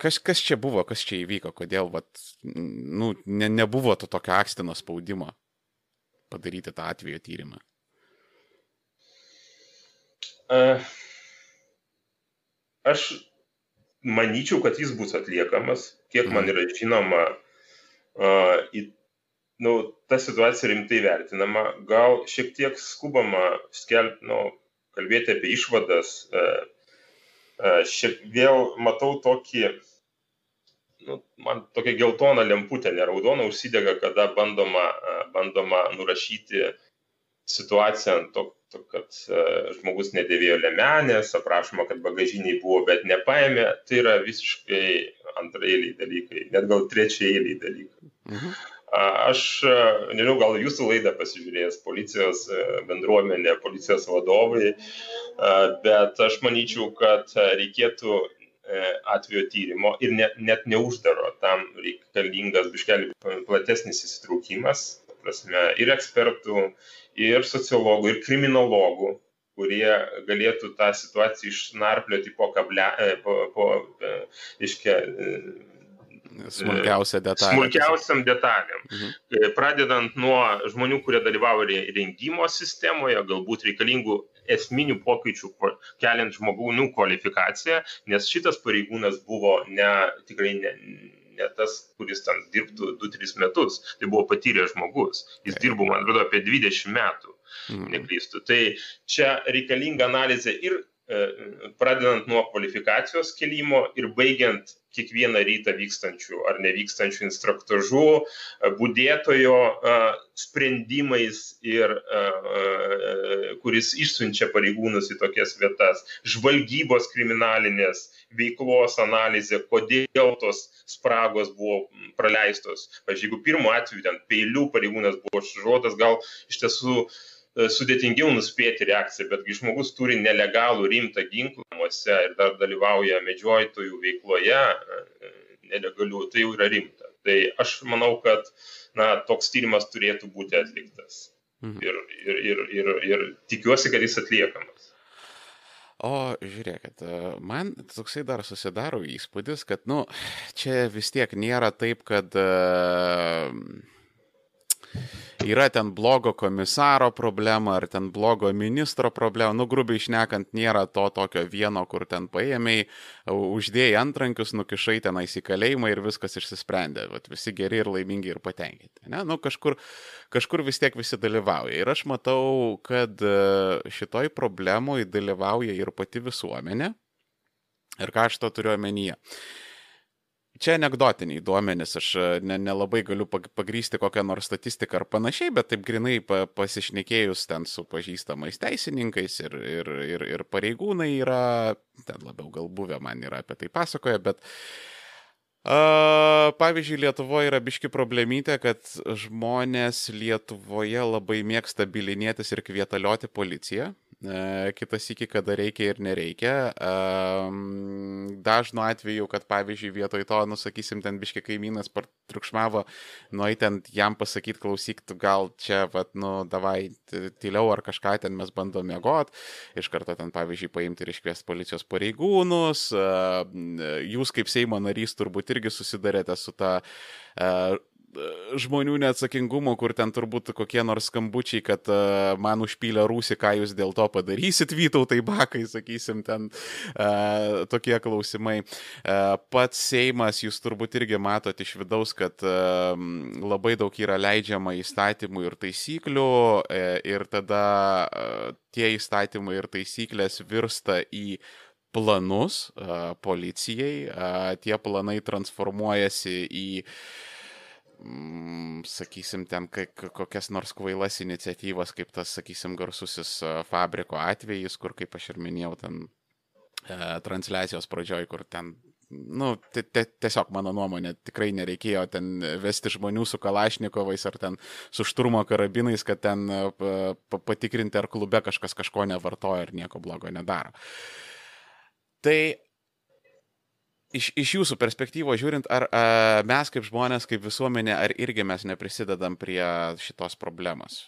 Kas, kas čia buvo, kas čia įvyko, kodėl vat, nu, ne, nebuvo to tokio akstino spaudimo padaryti tą atvejo tyrimą? Uh, aš manyčiau, kad jis bus atliekamas, kiek man mhm. yra žinoma, uh, į, nu, ta situacija rimtai vertinama, gal šiek tiek skubama skelbti, nu, kalbėti apie išvadas. Uh, uh, šiek vėl matau tokį, nu, man tokia geltona lemputė, ne raudona, užsidega, kada bandoma, bandoma nurašyti situaciją ant to, kad e, žmogus nedėvėjo lemenės, aprašoma, kad bagažiniai buvo, bet nepaėmė, tai yra visiškai antraeiliai dalykai, net gal trečiaeiliai dalykai. Mhm. Aš, e, nežinau, gal jūsų laidą pasižiūrėjęs policijos e, bendruomenė, policijos vadovai, bet aš manyčiau, kad reikėtų atvejo tyrimo ir net, net neuždaro, tam reikalingas biškelį platesnis įsitraukimas, prasme, ir ekspertų, ir sociologų, ir kriminologų, kurie galėtų tą situaciją išnarplioti po kablę, e, po, po e, iškia, e, smulkiausią detalę. Smulkiausiam detalėm. Mhm. Pradedant nuo žmonių, kurie dalyvavo rengimo sistemoje, galbūt reikalingų esminių pokyčių keliant žmogų kvalifikaciją, nes šitas pareigūnas buvo ne, tikrai ne, ne tas, kuris ten dirbtų 2-3 metus, tai buvo patyręs žmogus. Jis dirbo, man atrodo, apie 20 metų, mm. neklystu. Tai čia reikalinga analizė ir e, pradedant nuo kvalifikacijos kelimo ir baigiant kiekvieną rytą vykstančių ar nevykstančių instruktažų, e, būdėtojo e, sprendimais ir kuris išsiunčia pareigūnus į tokias vietas, žvalgybos kriminalinės veiklos analizė, kodėl tos spragos buvo praleistos. Pavyzdžiui, jeigu pirmu atveju ten peilių pareigūnas buvo šužuotas, gal iš tiesų e, sudėtingiau nuspėti reakciją, bet kai žmogus turi nelegalų rimtą ginklą namuose ir dar dalyvauja medžiotojų veikloje e, nelegalių, tai jau yra rimta. Tai aš manau, kad na, toks tyrimas turėtų būti atliktas. Mhm. Ir, ir, ir, ir, ir tikiuosi, kad jis atliekamas. O žiūrėkit, e, man toksai dar susidaro įspūdis, kad, nu, čia vis tiek nėra taip, kad uh, yra ten blogo komisaro problema ar ten blogo ministro problema, nu grubiai išnekant, nėra to tokio vieno, kur ten paėmėjai, uždėjai antrankius, nukišai tenais į kalėjimą ir viskas išsisprendė. Vat visi geri ir laimingi ir patenkinti. Ne? Nu, kažkur, kažkur vis tiek visi dalyvauja. Ir aš matau, kad e, šitoj problemui dalyvauja ir pati visuomenė. Ir ką aš to turiu omenyje. Čia anegdotiniai duomenys, aš e, nelabai ne galiu pagrysti kokią nors statistiką ar panašiai, bet taip grinai pa, pasišnekėjus ten su pažįstamais teisininkais ir, ir, ir, ir pareigūnai yra, ten labiau gal buvę man yra apie tai pasakoja, bet a, pavyzdžiui, Lietuvoje yra biški problemytė, kad žmonės Lietuvoje labai mėgsta bilinėtis ir kvietalioti policiją kitas iki, kada reikia ir nereikia. Dažnu atveju, kad pavyzdžiui vietoj to, nusakysim, ten biški kaimynas triukšmavo, nueit ten jam pasakyti, klausyk, gal čia, vad, nu, davai tyliau ar kažką ten mes bandom mėgot, iš karto ten, pavyzdžiui, paimti ir iškviesti policijos pareigūnus. Jūs kaip Seimo narys turbūt irgi susidarėte su ta žmonių neatsakingumo, kur ten turbūt kokie nors skambučiai, kad uh, man užpylė rūsi, ką jūs dėl to padarysit, vytautai bakai, sakysim, ten uh, tokie klausimai. Uh, pats Seimas, jūs turbūt irgi matot iš vidaus, kad uh, labai daug yra leidžiama įstatymų ir taisyklių uh, ir tada uh, tie įstatymai ir taisyklės virsta į planus uh, policijai, uh, tie planai transformuojasi į uh, mm, sakysim, ten kokias nors kvailas iniciatyvas, kaip tas, sakysim, garsusis fabriko atvejis, kur, kaip aš ir minėjau, ten e, transliacijos pradžioj, kur ten nu, tiesiog mano nuomonė, tikrai nereikėjo ten vesti žmonių su kalašnikovais ar ten su šturmo karabinais, kad ten patikrinti, ar klube kažkas kažko nevartoja ir nieko blogo nedaro. Tai iš, iš jūsų perspektyvos žiūrint, ar a, mes kaip žmonės, kaip visuomenė, ar irgi mes neprisidedam prie šitos problemos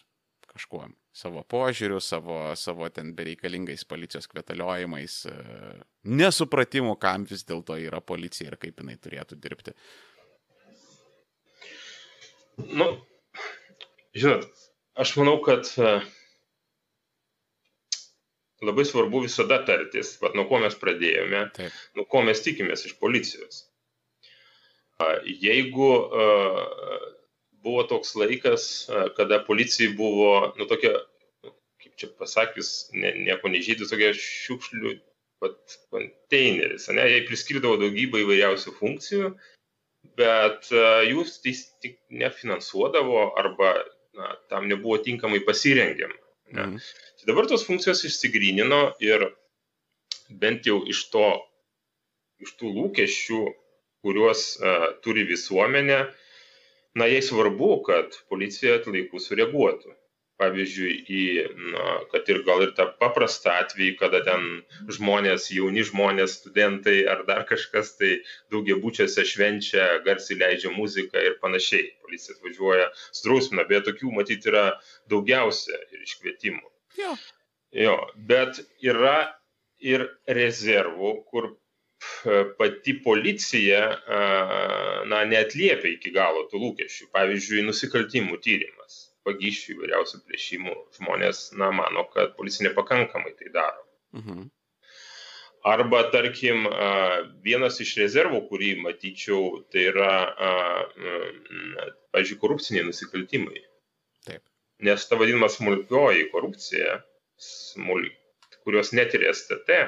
kažkuo? Savo požiūriu, savo, savo ten bereikalingais policijos kvetaliojimais, nesupratimu, kam vis dėlto yra policija ir kaip jinai turėtų dirbti. Nu, žinot, aš manau, kad labai svarbu visada tartis, vat, nuo ko mes pradėjome, Taip. nuo ko mes tikimės iš policijos. Jeigu buvo toks laikas, kada policijai buvo, nu, tokia, kaip čia pasakius, ne, nieko nežydų, tokia šiukšlių pat, konteineris, ne, jai priskirdavo daugybę įvairiausių funkcijų, bet jūs tai tik nefinansuodavo arba na, tam nebuvo tinkamai pasirengiama. Mhm. Tai dabar tos funkcijos išsigrynino ir bent jau iš to, iš tų lūkesčių, kuriuos uh, turi visuomenė, na, jai svarbu, kad policija laiku sureaguotų. Pavyzdžiui, į, na, kad ir gal ir tą paprastą atvejį, kada ten žmonės, jauni žmonės, studentai ar dar kažkas tai daugiabučiuose švenčia, garsiai leidžia muziką ir panašiai. Policija atvažiuoja, strausmina, bet tokių matyti yra daugiausia ir iškvietimų. Jo. jo, bet yra ir rezervų, kur pati policija na, neatliepia iki galo tų lūkesčių. Pavyzdžiui, nusikaltimų tyrimas, pagyšių įvairiausių plėšimų. Žmonės na, mano, kad policija nepakankamai tai daro. Mhm. Arba, tarkim, vienas iš rezervų, kurį matyčiau, tai yra, pavyzdžiui, korupciniai nusikaltimai nes ta vadinama smulkioji korupcija, smul, kurios netiria STT,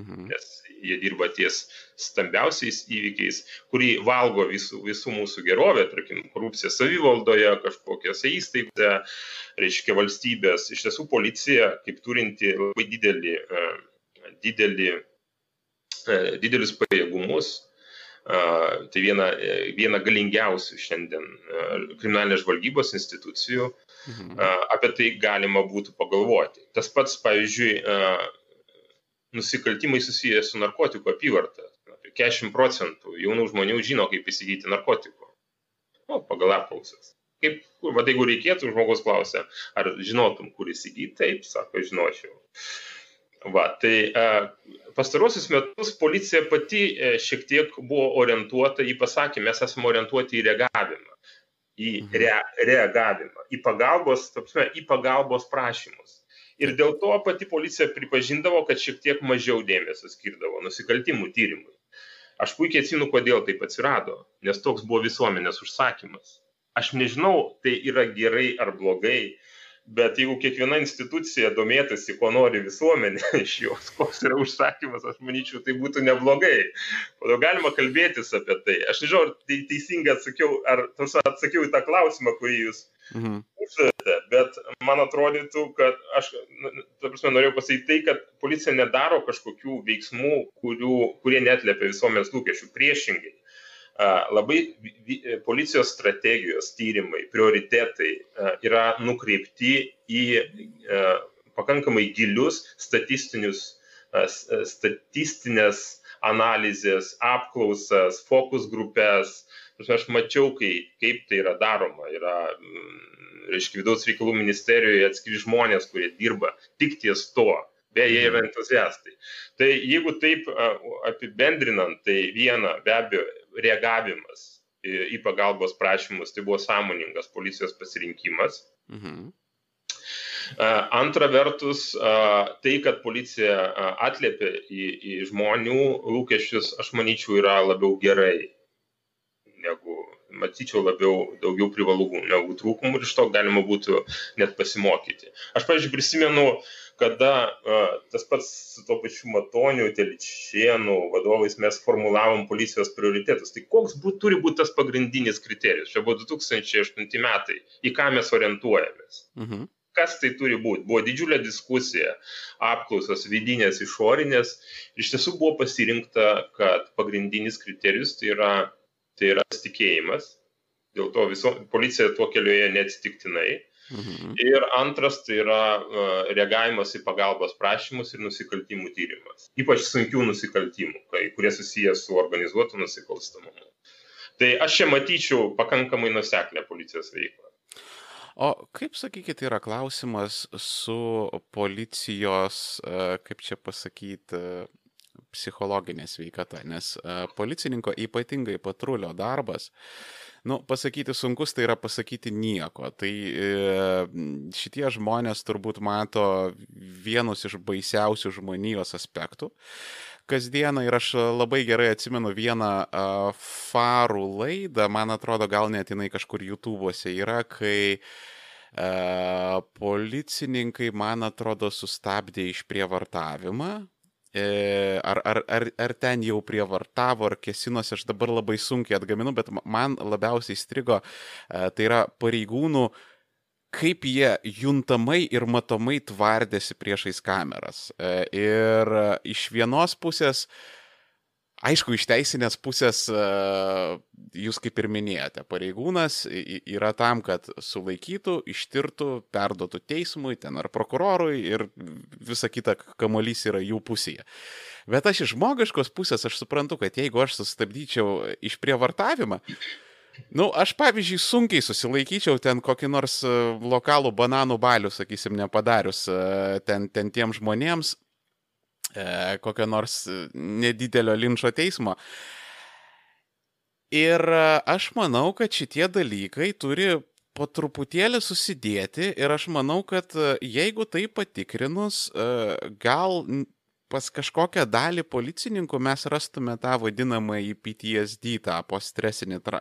mhm. nes jie dirba ties stambiausiais įvykiais, kurį valgo visų, visų mūsų gerovė, tarkim, korupcija savivaldoje, kažkokiose įstaigose, reiškia valstybės. Iš tiesų policija, kaip turinti labai didelį, e, didelį, e, didelius pajėgumus, tai viena, e, viena galingiausių šiandien kriminalinės žvalgybos institucijų, Mhm. Apie tai galima būtų pagalvoti. Tas pats, pavyzdžiui, nusikaltimai susijęs su narkotikų apyvarta. Apie 40 procentų jaunų žmonių žino, kaip įsigyti narkotikų. O, pagal apklausas. Kaip, va, jeigu reikėtų, žmogus klausia, ar žinotum, kur įsigyti, taip, sako, žinočiau. Va, tai e, pastarosius metus policija pati e, šiek tiek buvo orientuota į pasakymą, mes esame orientuoti į reagavimą į mhm. re, reagavimą, į pagalbos, tapsime, į pagalbos prašymus. Ir dėl to pati policija pripažindavo, kad šiek tiek mažiau dėmesio skirdavo nusikaltimų tyrimui. Aš puikiai atsimenu, kodėl taip atsirado, nes toks buvo visuomenės užsakymas. Aš nežinau, tai yra gerai ar blogai, bet jeigu kiekviena institucija domėtųsi, ko nori visuomenė iš jos, koks yra užsakymas, aš manyčiau, tai būtų neblogai. O galima kalbėtis apie tai. Aš nežinau, ar tai teisingai atsakiau, ar atsakiau į tą klausimą, kurį jūs mhm. uždavėte, bet man atrodytų, kad aš, ta prasme, norėjau pasakyti tai, kad policija nedaro kažkokių veiksmų, kurių, kurie netlėpia visuomenės lūkesčių. Priešingai labai policijos strategijos tyrimai, prioritetai yra nukreipti į pakankamai gilius statistinius, statistinės analizės, apklausas, fokus grupės. Aš mačiau, kai, kaip tai yra daroma. Yra, reiškia, vidaus reikalų ministerijoje atskiri žmonės, kurie dirba tik ties to. Beje, jie yra entuziastai. Tai jeigu taip apibendrinant, tai viena, be abejo, reagavimas į pagalbos prašymus, tai buvo sąmoningas policijos pasirinkimas. Mhm. Antra vertus, tai, kad policija atliepia į, į žmonių lūkesčius, aš manyčiau, yra labiau gerai, negu, matyčiau, labiau daugiau privalumų negu trūkumų ir iš to galima būtų net pasimokyti. Aš, pavyzdžiui, prisimenu, kada uh, tas pats su to pačiu Matoniu, Teličienu vadovais mes formulavom policijos prioritetus. Tai koks būt, turi būti tas pagrindinis kriterijus? Čia buvo 2008 metai, į ką mes orientuojamės. Mhm. Kas tai turi būti? Buvo didžiulė diskusija, apklausos vidinės, išorinės. Iš tiesų buvo pasirinkta, kad pagrindinis kriterijus tai yra, tai yra pasitikėjimas. Dėl to viso, policija tuo keliu ėjo neatsitiktinai Mhm. Ir antras tai yra reagavimas į pagalbos prašymus ir nusikaltimų tyrimas. Ypač sunkių nusikaltimų, kai, kurie susijęs su organizuotu nusikalstamumu. Tai aš čia matyčiau pakankamai nuseklę policijos veiklą. O kaip, sakykit, yra klausimas su policijos, kaip čia pasakyti, psichologinė sveikata, nes policininko ypatingai patrulio darbas nu, pasakyti sunkus, tai yra pasakyti nieko. Tai e, šitie žmonės turbūt mato vienus iš baisiausių žmonijos aspektų kasdieną ir aš labai gerai atsimenu vieną uh, farų laidą, man atrodo, gal net jinai kažkur YouTube'ose yra, kai uh, policininkai, man atrodo, sustabdė išprievartavimą ar, ar, ar, ar ten jau prievartavo, ar kesinosi, aš dabar labai sunkiai atgaminu, bet man labiausiai įstrigo, e, tai yra pareigūnų, kaip jie juntamai ir matomai tvardėsi priešais kameras. E, ir iš vienos pusės, uh, Aišku, iš teisinės pusės jūs kaip ir minėjote, pareigūnas yra tam, kad sulaikytų, ištirtų, perduotų teismui, ten ar prokurorui ir visa kita kamolys yra jų pusėje. Bet aš iš žmogiškos pusės aš suprantu, kad jeigu aš sustabdyčiau išprievartavimą, Nu, aš pavyzdžiui sunkiai susilaikyčiau ten kokį nors lokalų bananų balių, sakysim, nepadarius ten, ten tiem žmonėms, e, kokio nors e, nedidelio linčio teismo. Ir e, aš manau, kad šitie dalykai turi po truputėlį susidėti ir aš manau, kad e, jeigu tai patikrinus, gal pas kažkokią dalį policininkų mes rastume tą vadinamąjį PTSD, tą poststresinį tra,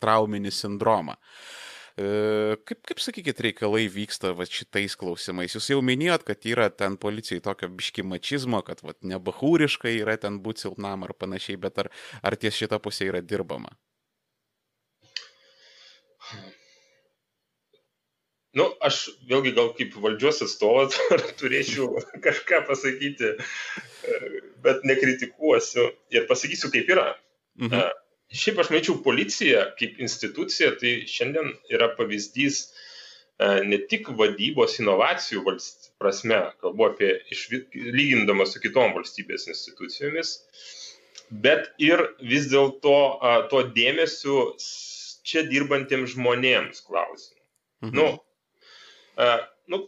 trauminį sindromą. E, kaip, kaip sakykit, reikalai vyksta va, šitais klausimais? Jūs jau minėjot, kad yra ten policijai tokio biški mačizmo, kad va, nebahūriškai yra ten būti silpnam ar panašiai, bet ar, ar ties šitą pusę yra dirbama? Nu, aš vėlgi gal kaip valdžios atstovas turėčiau kažką pasakyti, bet nekritikuosiu ir pasakysiu, kaip yra. Mhm. Šiaip aš manyčiau, policija kaip institucija tai šiandien yra pavyzdys e, ne tik vadybos inovacijų prasme, kalbu apie lygindama su kitom valstybės institucijomis, bet ir vis dėlto to dėmesio čia dirbantiems žmonėms klausimu. Mhm. Nu, a, nu,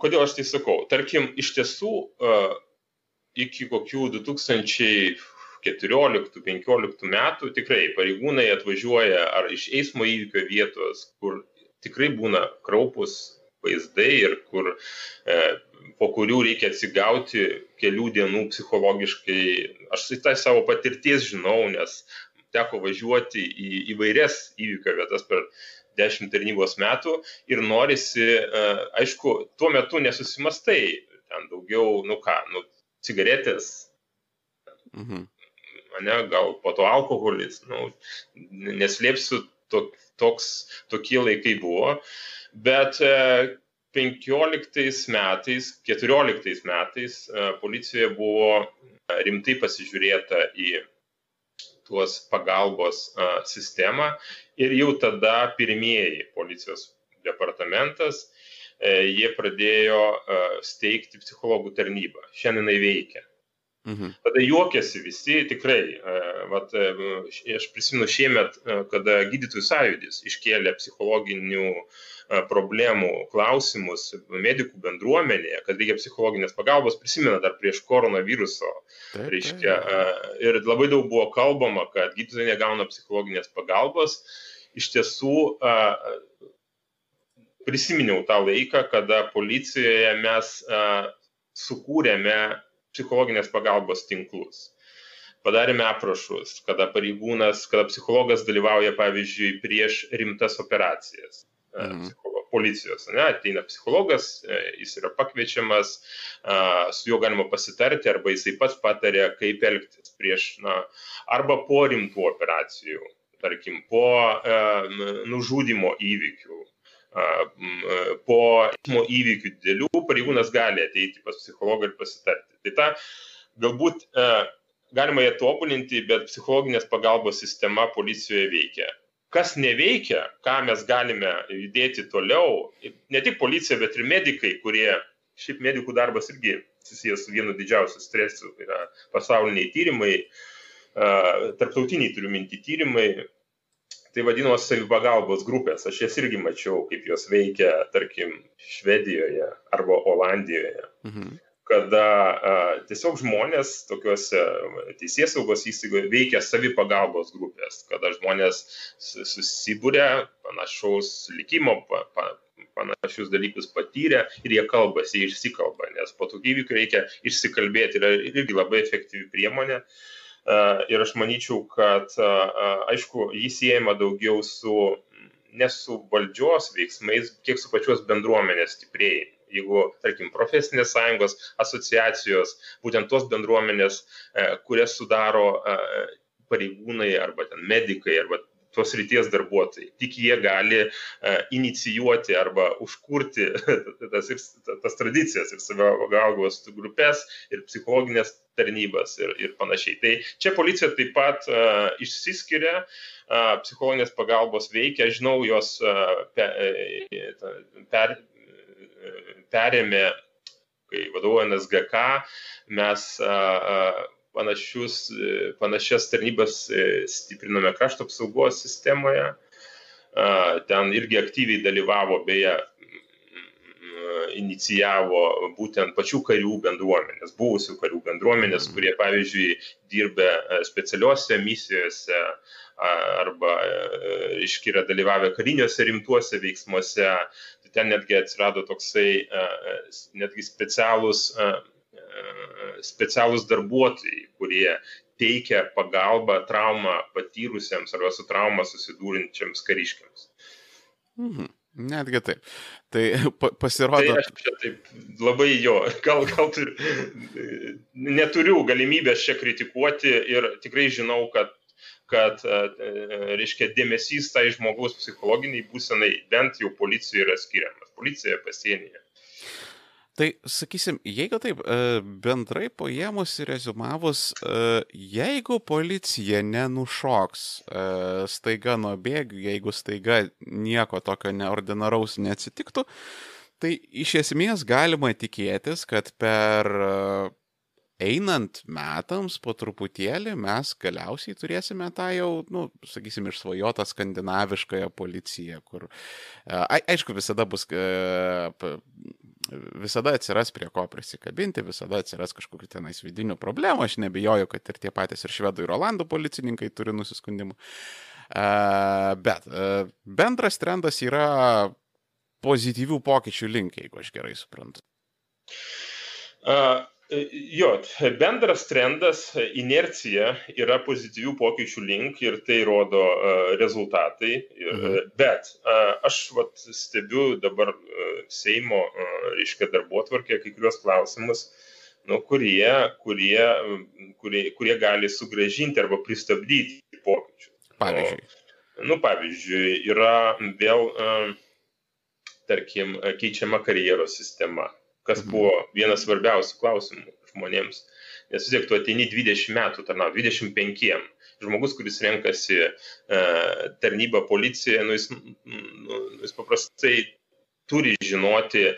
kodėl aš tai sakau? Tarkim, iš tiesų a, iki kokių 2000 14-15 metų tikrai pareigūnai atvažiuoja ar iš eismo įvykio vietos, kur tikrai būna kraupus vaizdai ir kur, e, po kurių reikia atsigauti kelių dienų psichologiškai. Aš tai savo patirties žinau, nes teko važiuoti į įvairias įvykio vietas per dešimt tarnybos metų ir norisi, e, aišku, tuo metu nesusimastai, ten daugiau, nu ką, nu, cigaretės, mhm ane, gal po to alkoholis, nu, neslėpsiu, to, toks, tokie laikai buvo, bet 15 e, metais, 14 metais e, policijoje buvo e, rimtai pasižiūrėta į tuos pagalbos sistemą ir jau tada pirmieji policijos departamentas, jie pradėjo steigti psichologų tarnybą. Šiandien jinai veikia. Mhm. Tada juokėsi visi, tikrai. E, vat, e, aš prisimenu šiemet, e, kada gydytojų sąjūdis iškėlė psichologinių problemų klausimus medikų bendruomenėje, kad reikia psichologinės pagalbos, prisimena dar prieš koronaviruso. Taip, reiškia, ir labai daug buvo kalbama, kad gydytojai negauna psichologinės pagalbos. Iš tiesų, prisiminiau tą laiką, kada policijoje mes sukūrėme psichologinės pagalbos tinklus. Padarėme aprašus, kada pareigūnas, kada psichologas dalyvauja, pavyzdžiui, prieš rimtas operacijas. Mhm. Policijos, ne, ateina psichologas, e, jis yra pakviečiamas, su juo galima pasitarti, arba jisai pats patarė, kaip elgtis prieš, na, arba po rimtų operacijų, tarkim, po e, nužudimo įvykių, po įvykių didelių pareigūnas gali ateiti pas psichologą ir pasitarti. Tai tą galbūt galima ją tobulinti, bet psichologinės pagalbos sistema policijoje veikia. kas neveikia, ką mes galime judėti toliau, ne tik policija, bet ir medikai, kurie, šiaip medikų darbas irgi susijęs su vienu didžiausiu stresu, yra pasauliniai tyrimai, tarptautiniai turiu minti tyrimai, tai vadinamos savipagalbos grupės. Aš jas irgi mačiau, kaip jos veikia, tarkim, Švedijoje arba Olandijoje. Mhm. Kada a, tiesiog žmonės tokiuose teisės saugos įstaigoje veikia savipagalbos grupės, kada žmonės susibūrė panašaus likimo, pa, pa, panašius dalykus patyrę ir jie kalbasi, jie išsikalba, nes po tokių įvykių reikia išsikalbėti, yra irgi labai efektyvi priemonė. Uh, Ir aš manyčiau, kad, aišku, jis siejama daugiau su, ne su valdžios veiksmais, kiek su pačios bendruomenės stiprėjimu. Jeigu, tarkim, profesinės sąjungos, asociacijos, būtent tos bendruomenės, kurias sudaro pareigūnai arba ten medikai arba tos ryties darbuotojai. Tik jie gali uh, inicijuoti arba užkurti tas, tas tradicijas ir savivalgos grupės ir psichologinės tarnybas ir, ir panašiai. Tai čia policija taip pat uh, išsiskiria, uh, psichologinės pagalbos veikia, žinau, jos uh, per, per, perėmė, kai vadovauja NSGK, mes uh, panašius, panašias tarnybas stiprinome krašto apsaugos sistemoje. Ten irgi aktyviai dalyvavo, beje, inicijavo būtent pačių karių bendruomenės, buvusių karių bendruomenės, mm. kurie, pavyzdžiui, dirbė e, specialiuose misijose arba, e, iškiria dalyvavę kariniuose rimtuose veiksmuose. Ten netgi atsirado toksai, e, netgi specialus specialūs darbuotojai, kurie teikia pagalbą traumą patyrusiems arba su trauma susidūrinčiams kariškiams. Mhm. Netgi taip. Tai pasirodo. Tai aš čia taip labai jo, gal, gal turiu, neturiu galimybės čia kritikuoti ir tikrai žinau, kad, kad reiškia, dėmesys tai žmogaus psichologiniai būsenai bent jau policijoje yra skiriamas. Policija pasienyje. Tai sakysim, jeigu taip e, bendrai paėmus ir rezumavus, e, jeigu policija nenušoks e, staiga nuo bėgių, jeigu staiga nieko tokio neordinaraus neatsitiktų, tai iš esmės galima tikėtis, kad per einant metams po truputėlį mes galiausiai turėsime tą jau, nu, sakysim, išsvajotą skandinaviškąją policiją, kur, a, aišku, visada bus, visada atsiras prie ko prisikabinti, visada atsiras kažkokių tenais vidinių problemų, aš nebijoju, kad ir tie patys ir švedų ir olandų policininkai turi nusiskundimų. Bet bendras trendas yra pozityvių pokyčių link, jeigu aš gerai suprantu. Uh, Jo, bendras trendas, inercija yra pozityvių pokyčių link ir tai rodo rezultatai. Ir, mhm. Bet aš vat, stebiu dabar Seimo, reiškia, darbo tvarkė kai kurios klausimus, nu, kurie, kurie, kurie, kurie gali sugražinti arba pristabdyti pokyčius. Pavyzdžiui. Nu, nu, pavyzdžiui, yra vėl, tarkim, keičiama karjeros sistema kas mhm. buvo vienas svarbiausių klausimų žmonėms. Nes vis tiek tu ateini 20 metų tarnau, 25. Žmogus, kuris renkasi e, tarnybą policijoje, nu, jis, nu, jis paprastai turi žinoti,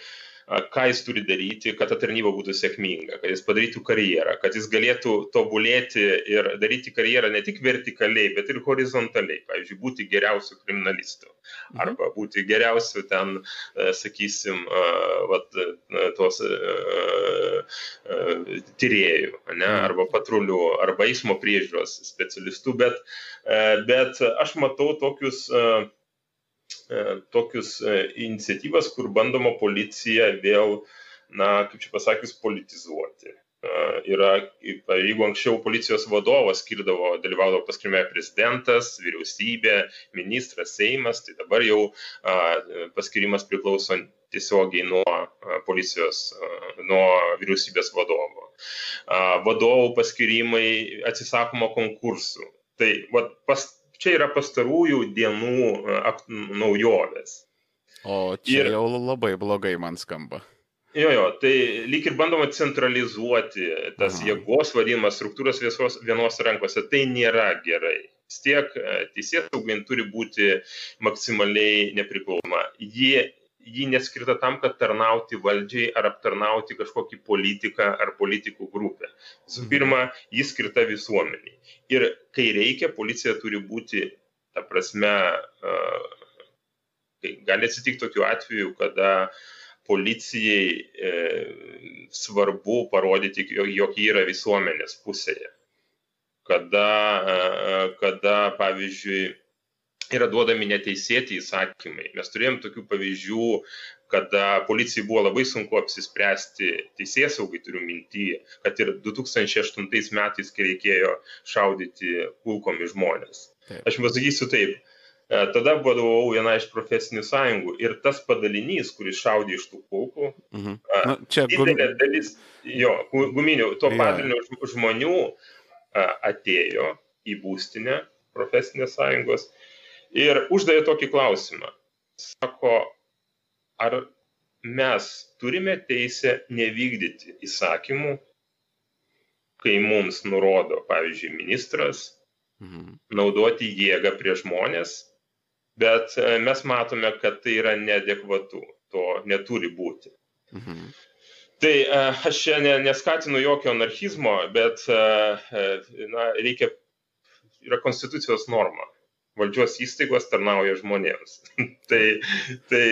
ką jis turi daryti, kad ta tarnyba būtų sėkminga, kad jis padarytų karjerą, kad jis galėtų tobulėti ir daryti karjerą ne tik vertikaliai, bet ir horizontaliai. Pavyzdžiui, būti geriausiu kriminalistu. Mhm. Arba būti geriausiu ten, sakysim, vat, tos tyriejų, ne, mhm. arba patrulių, arba eismo priežiūros specialistų. Bet, bet aš matau tokius E, tokius e, iniciatyvas, kur bandoma policija vėl, na, kaip čia pasakius, politizuoti. E, yra, jeigu anksčiau policijos vadovas skirdavo, dalyvaudavo paskirime prezidentas, vyriausybė, ministras, Seimas, tai dabar jau paskirimas priklauso tiesiogiai nuo policijos, nuo vyriausybės vadovo. Vadovų paskirimai atsisakoma konkursų. Tai vat, pas, čia yra pastarųjų dienų e, naujovės. O čia ir, jau labai blogai man skamba. Jo, jo, tai lyg ir bandoma centralizuoti tas Aha. jėgos vadinimas struktūros viesos, vienos rankose. Tai nėra gerai. vis tiek teisės saugai turi būti maksimaliai nepriklausoma. Ji, ji neskirta tam, kad tarnauti valdžiai ar aptarnauti kažkokį politiką ar politikų grupę. Visų pirma, ji skirta visuomeniai. Ir kai reikia, policija turi būti, ta prasme, gali atsitikti tokiu atveju, kada policijai e, svarbu parodyti, jog ji yra visuomenės pusėje kada, e, kada pavyzdžiui, yra duodami neteisėti įsakymai. Mes turėjom tokių pavyzdžių, kada policijai buvo labai sunku apsispręsti, teisės saugai turiu mintį, kad ir 2008 metais, kai reikėjo šaudyti kulkomis žmonės. Aš jums pasakysiu taip, e, tada vadovau viena iš profesinių sąjungų ir tas padalinys, kuris šaudė iš tų kulkų, mhm. Na, čia didelė gum... dalis, jo, guminių, to ja. padalinio žmonių atėjo į būstinę profesinės sąjungos ir uždavė tokį klausimą. Sako, ar mes turime teisę nevykdyti įsakymų, kai mums nurodo, pavyzdžiui, ministras, mhm. naudoti jėgą prie žmonės, bet e, mes matome, kad tai yra neadekvatu, to neturi būti. Mhm. Tai e, aš čia ne, neskatinu jokio anarchizmo, bet e, na, reikia, yra konstitucijos norma. Valdžios įstaigos tarnauja žmonėms. tai, tai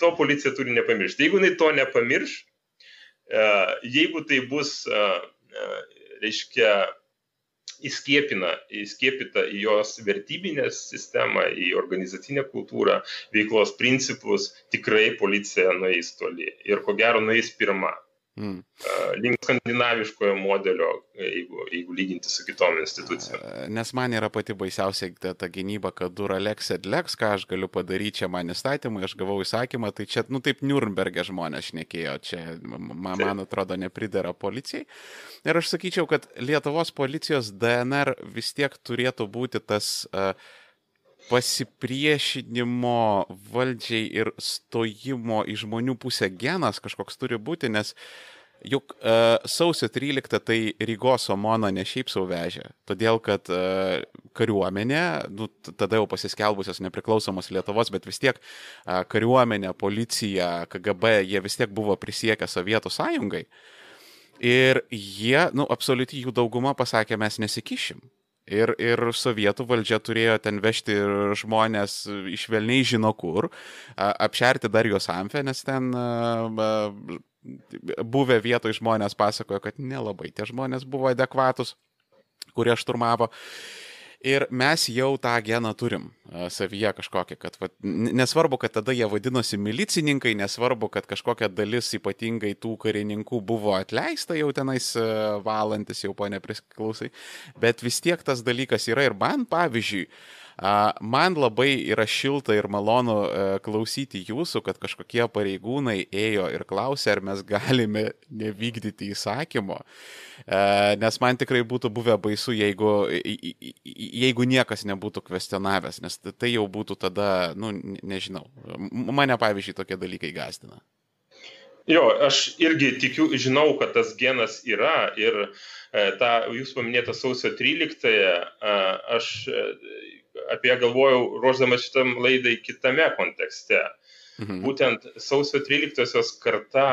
to policija turi nepamiršti. Jeigu jinai to nepamirš, jeigu tai bus, reiškia, įskiepina, įskiepita į jos vertybinę sistemą, į organizacinę kultūrą, veiklos principus, tikrai policija nueis toli. Ir ko gero nueis pirmą. Mm. Link skandinaviškojo modelio, jeigu, jeigu lyginti su kitom institucijom. Nes man yra pati baisiausia ta, ta gynyba, kad dura lex et lex, ką aš galiu padaryti, čia man įstatymai, aš gavau įsakymą, tai čia, nu taip, Nürnberge žmonės šnekėjo, čia man, man atrodo nepridara policijai. Ir aš sakyčiau, kad Lietuvos policijos DNR vis tiek turėtų būti tas uh, pasipriešinimo valdžiai ir stojimo į žmonių pusę genas kažkoks turi būti, nes juk uh, sausio 13 tai Rygos Omona ne šiaip savo vežė, todėl kad uh, kariuomenė, nu, tada jau pasiskelbusios nepriklausomos Lietuvos, bet vis tiek uh, kariuomenė, policija, KGB, jie vis tiek buvo prisiekę Sovietų sąjungai. Ir jie, nu, absoliuti jų dauguma pasakė, mes nesikišim. Ir, ir sovietų valdžia turėjo ten vežti žmonės iš velniai žino kur, apšerti dar juos amfę, nes ten buvę vietoj žmonės pasakojo, kad nelabai tie žmonės buvo adekvatus, kurie šturmavo. Ir mes jau tą geną turim savyje kažkokią, kad va, nesvarbu, kad tada jie vadinosi milicininkai, nesvarbu, kad kažkokia dalis ypatingai tų karininkų buvo atleista jau tenais valantis, jau po nepriklausai, bet vis tiek tas dalykas yra ir man, pavyzdžiui, Man labai yra šilta ir malonu e, klausyti jūsų, kad kažkokie pareigūnai ėjo ir klausė, ar mes galime nevykdyti įsakymo. E, nes man tikrai būtų buvę baisu, jeigu, jeigu niekas nebūtų kvestionavęs, nes tai jau būtų tada, nu, nežinau, mane pavyzdžiui tokie dalykai gazdina. Jo, aš irgi tikiu, žinau, kad tas genas yra ir e, tą jūs paminėtą sausio 13, e, aš apie ją galvojau ruoždamas šitam laidai kitame kontekste. Mhm. Būtent sausio 13-osios karta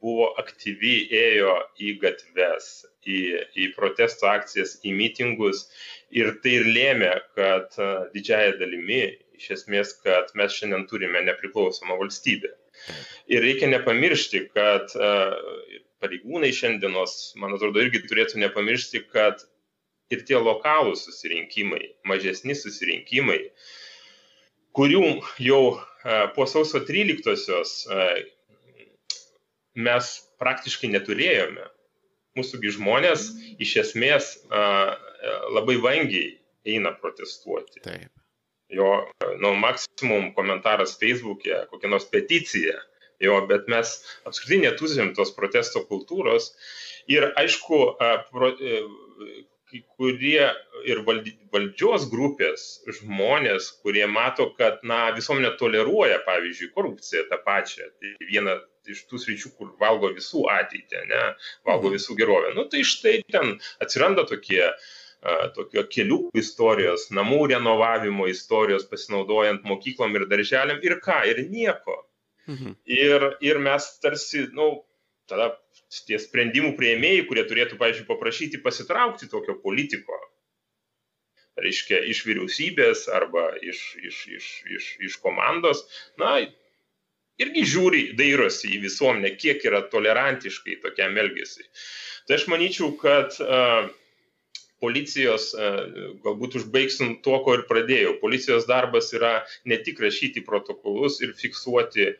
buvo aktyvi, ėjo į gatves, į, į protesto akcijas, į mitingus ir tai ir lėmė, kad didžiaja dalimi, iš esmės, kad mes šiandien turime nepriklausomą valstybę. Ir reikia nepamiršti, kad pareigūnai šiandienos, man atrodo, irgi turėtų nepamiršti, kad ir tie lokalūs susirinkimai, mažesni susirinkimai, kurių jau e, po sausio 13-osios e, mes praktiškai neturėjome. Mūsųgi žmonės iš esmės e, labai vangiai eina protestuoti. Taip. Jo, nu, maksimum komentaras Facebook'e, kokia nors peticija, jo, bet mes apskritai neturim tos protesto kultūros. Ir aišku, pro, kai kurie ir valdžios grupės žmonės, kurie mato, kad na, visuomenė toleruoja, pavyzdžiui, korupciją tą pačią. Tai viena iš tų sričių, kur valgo visų ateitį, ne, valgo mhm. visų gerovę. Nu, tai štai ten atsiranda tokie tokio kelių istorijos, namų renovavimo istorijos, pasinaudojant mokyklom ir darželiam ir ką, ir nieko. Mhm. Ir, ir mes tarsi, na, nu, tada tie sprendimų prieimėjai, kurie turėtų, pavyzdžiui, paprašyti pasitraukti tokio politiko, reiškia, iš vyriausybės arba iš, iš, iš, iš, iš komandos, na, irgi žiūri, dairosi į visuomenę, kiek yra tolerantiškai tokiam elgesiui. Tai aš manyčiau, kad uh, policijos, galbūt užbaigsim tuo, ko ir pradėjau. Policijos darbas yra ne tik rašyti protokolus ir fiksuoti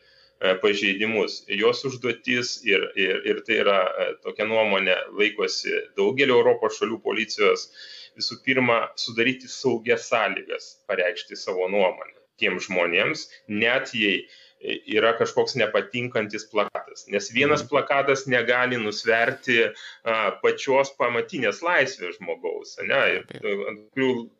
pažeidimus. Jos užduotis ir, ir, ir tai yra tokia nuomonė laikosi daugelio Europos šalių policijos visų pirma sudaryti saugias sąlygas pareikšti savo nuomonę tiems žmonėms, net jei yra kažkoks nepatinkantis plakatas. Nes vienas mhm. plakatas negali nusverti a, pačios pamatinės laisvės žmogaus. Ne? Ir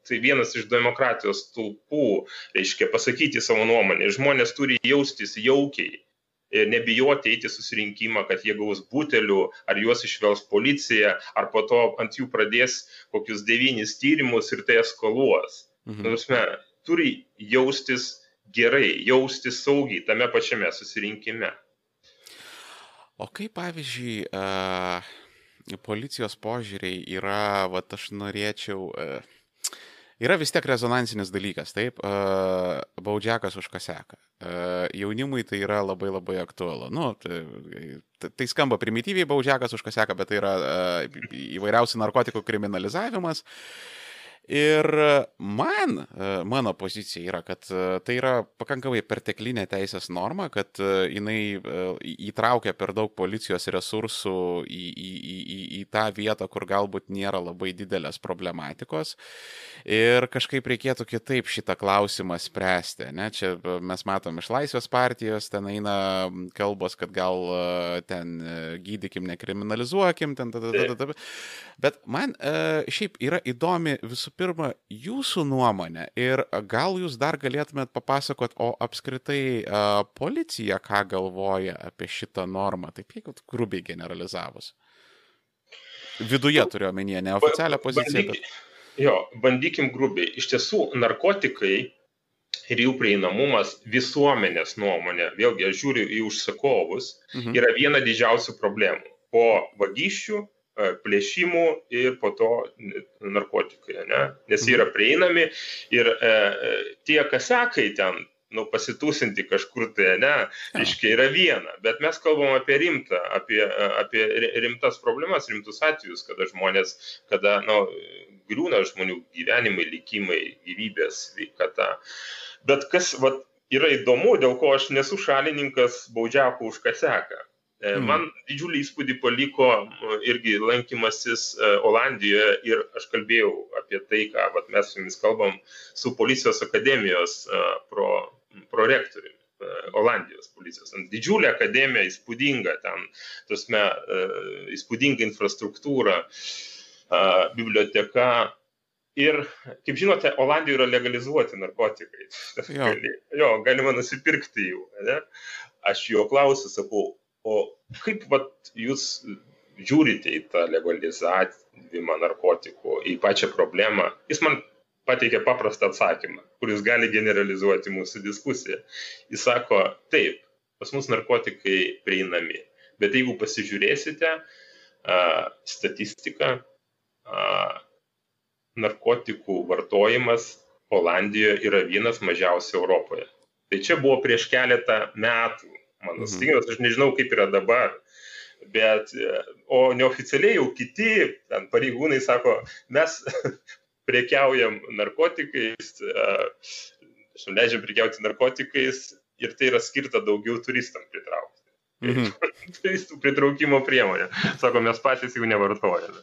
tai vienas iš demokratijos stulpų, reiškia pasakyti savo nuomonę. Žmonės turi jaustis jaukiai ir nebijoti eiti susirinkimą, kad jie gaus butelių, ar juos išvels policija, ar po to ant jų pradės kokius devynis tyrimus ir tai eskaluos. Mhm. Nusme, turi jaustis gerai, jaustis saugiai tame pačiame susirinkime. O kaip pavyzdžiui, policijos požiūriai yra, va aš norėčiau, yra vis tiek rezonansinis dalykas, taip, baudžiakas už kaseką. Jaunimui tai yra labai labai aktualu. Nu, tai, tai skamba primityviai baudžiakas už kaseką, bet tai yra įvairiausių narkotikų kriminalizavimas. Uh, Ir man, e, mano pozicija yra, kad e, tai yra pakankamai perteklinė teisės norma, kad e, jinai įtraukia per daug policijos resursų į, į, į, į tą vietą, kur galbūt nėra labai didelės problematikos. Ir kažkaip reikėtų kitaip šitą klausimą spręsti. Ne? Čia mes matom iš Laisvės partijos, ten eina kalbos, kad gal ten gydykim, nekriminalizuokim, ten, tada. Bet man šiaip yra įdomi visų pirma, jūsų nuomonė ir gal jūs dar galėtumėt papasakot, o apskritai a, policija ką galvoja apie šitą normą, taip jeigu grubiai generalizavus. Viduje turiu omenyje, neoficialią poziciją. Bandyk, bet... Jo, bandykim grubiai. Iš tiesų, narkotikai ir jų prieinamumas visuomenės nuomonė, vėlgi aš žiūriu į užsakovus, mhm. yra viena didžiausių problemų. Po vagysčių plėšimų ir po to narkotikai, ne? nes jie yra mhm. prieinami ir e, e, tie kasekai ten, nu, pasitūsinti kažkur tai, ne, iškiai yra viena, bet mes kalbam apie rimtą, apie, e, apie rimtas problemas, rimtus atvejus, kada žmonės, kada, nu, griūna žmonių gyvenimai, likimai, gyvybės, sveikata. Bet kas, vat, yra įdomu, dėl ko aš nesu šalininkas baudžiako už kaseką Mm. Man didžiulį įspūdį paliko irgi lankymasis e, Olandijoje ir aš kalbėjau apie tai, ką vat, mes su jumis kalbam su policijos akademijos e, pro, prorektoriumi. Olandijos policijos. Didžiulė akademija, įspūdinga ten, tasme, įspūdinga infrastruktūra, biblioteka. Ir, kaip žinote, Olandijoje yra legalizuoti narkotikai. Jo, jo galima nusipirkti jų. Ne? Aš jo klausiu, sakau, o kaip vat jūs žiūrite į tą legalizavimą narkotikų, į pačią problemą? Jis man pateikė paprastą atsakymą, kuris gali generalizuoti mūsų diskusiją. Jis sako, taip, pas mus narkotikai prieinami, bet jeigu pasižiūrėsite a, statistiką, a, narkotikų vartojimas Olandijoje yra vienas mažiausių Europoje. Tai čia buvo prieš keletą metų mano mhm. aš nežinau, kaip yra dabar. Bet, o neoficialiai jau kiti ten, pareigūnai sako, mes prekiaujam narkotikais, leidžiam prekiauti narkotikais ir tai yra skirta daugiau turistam pritraukti. Mhm. Turistų pritraukimo priemonė. Sako, mes patys jau nevartojame.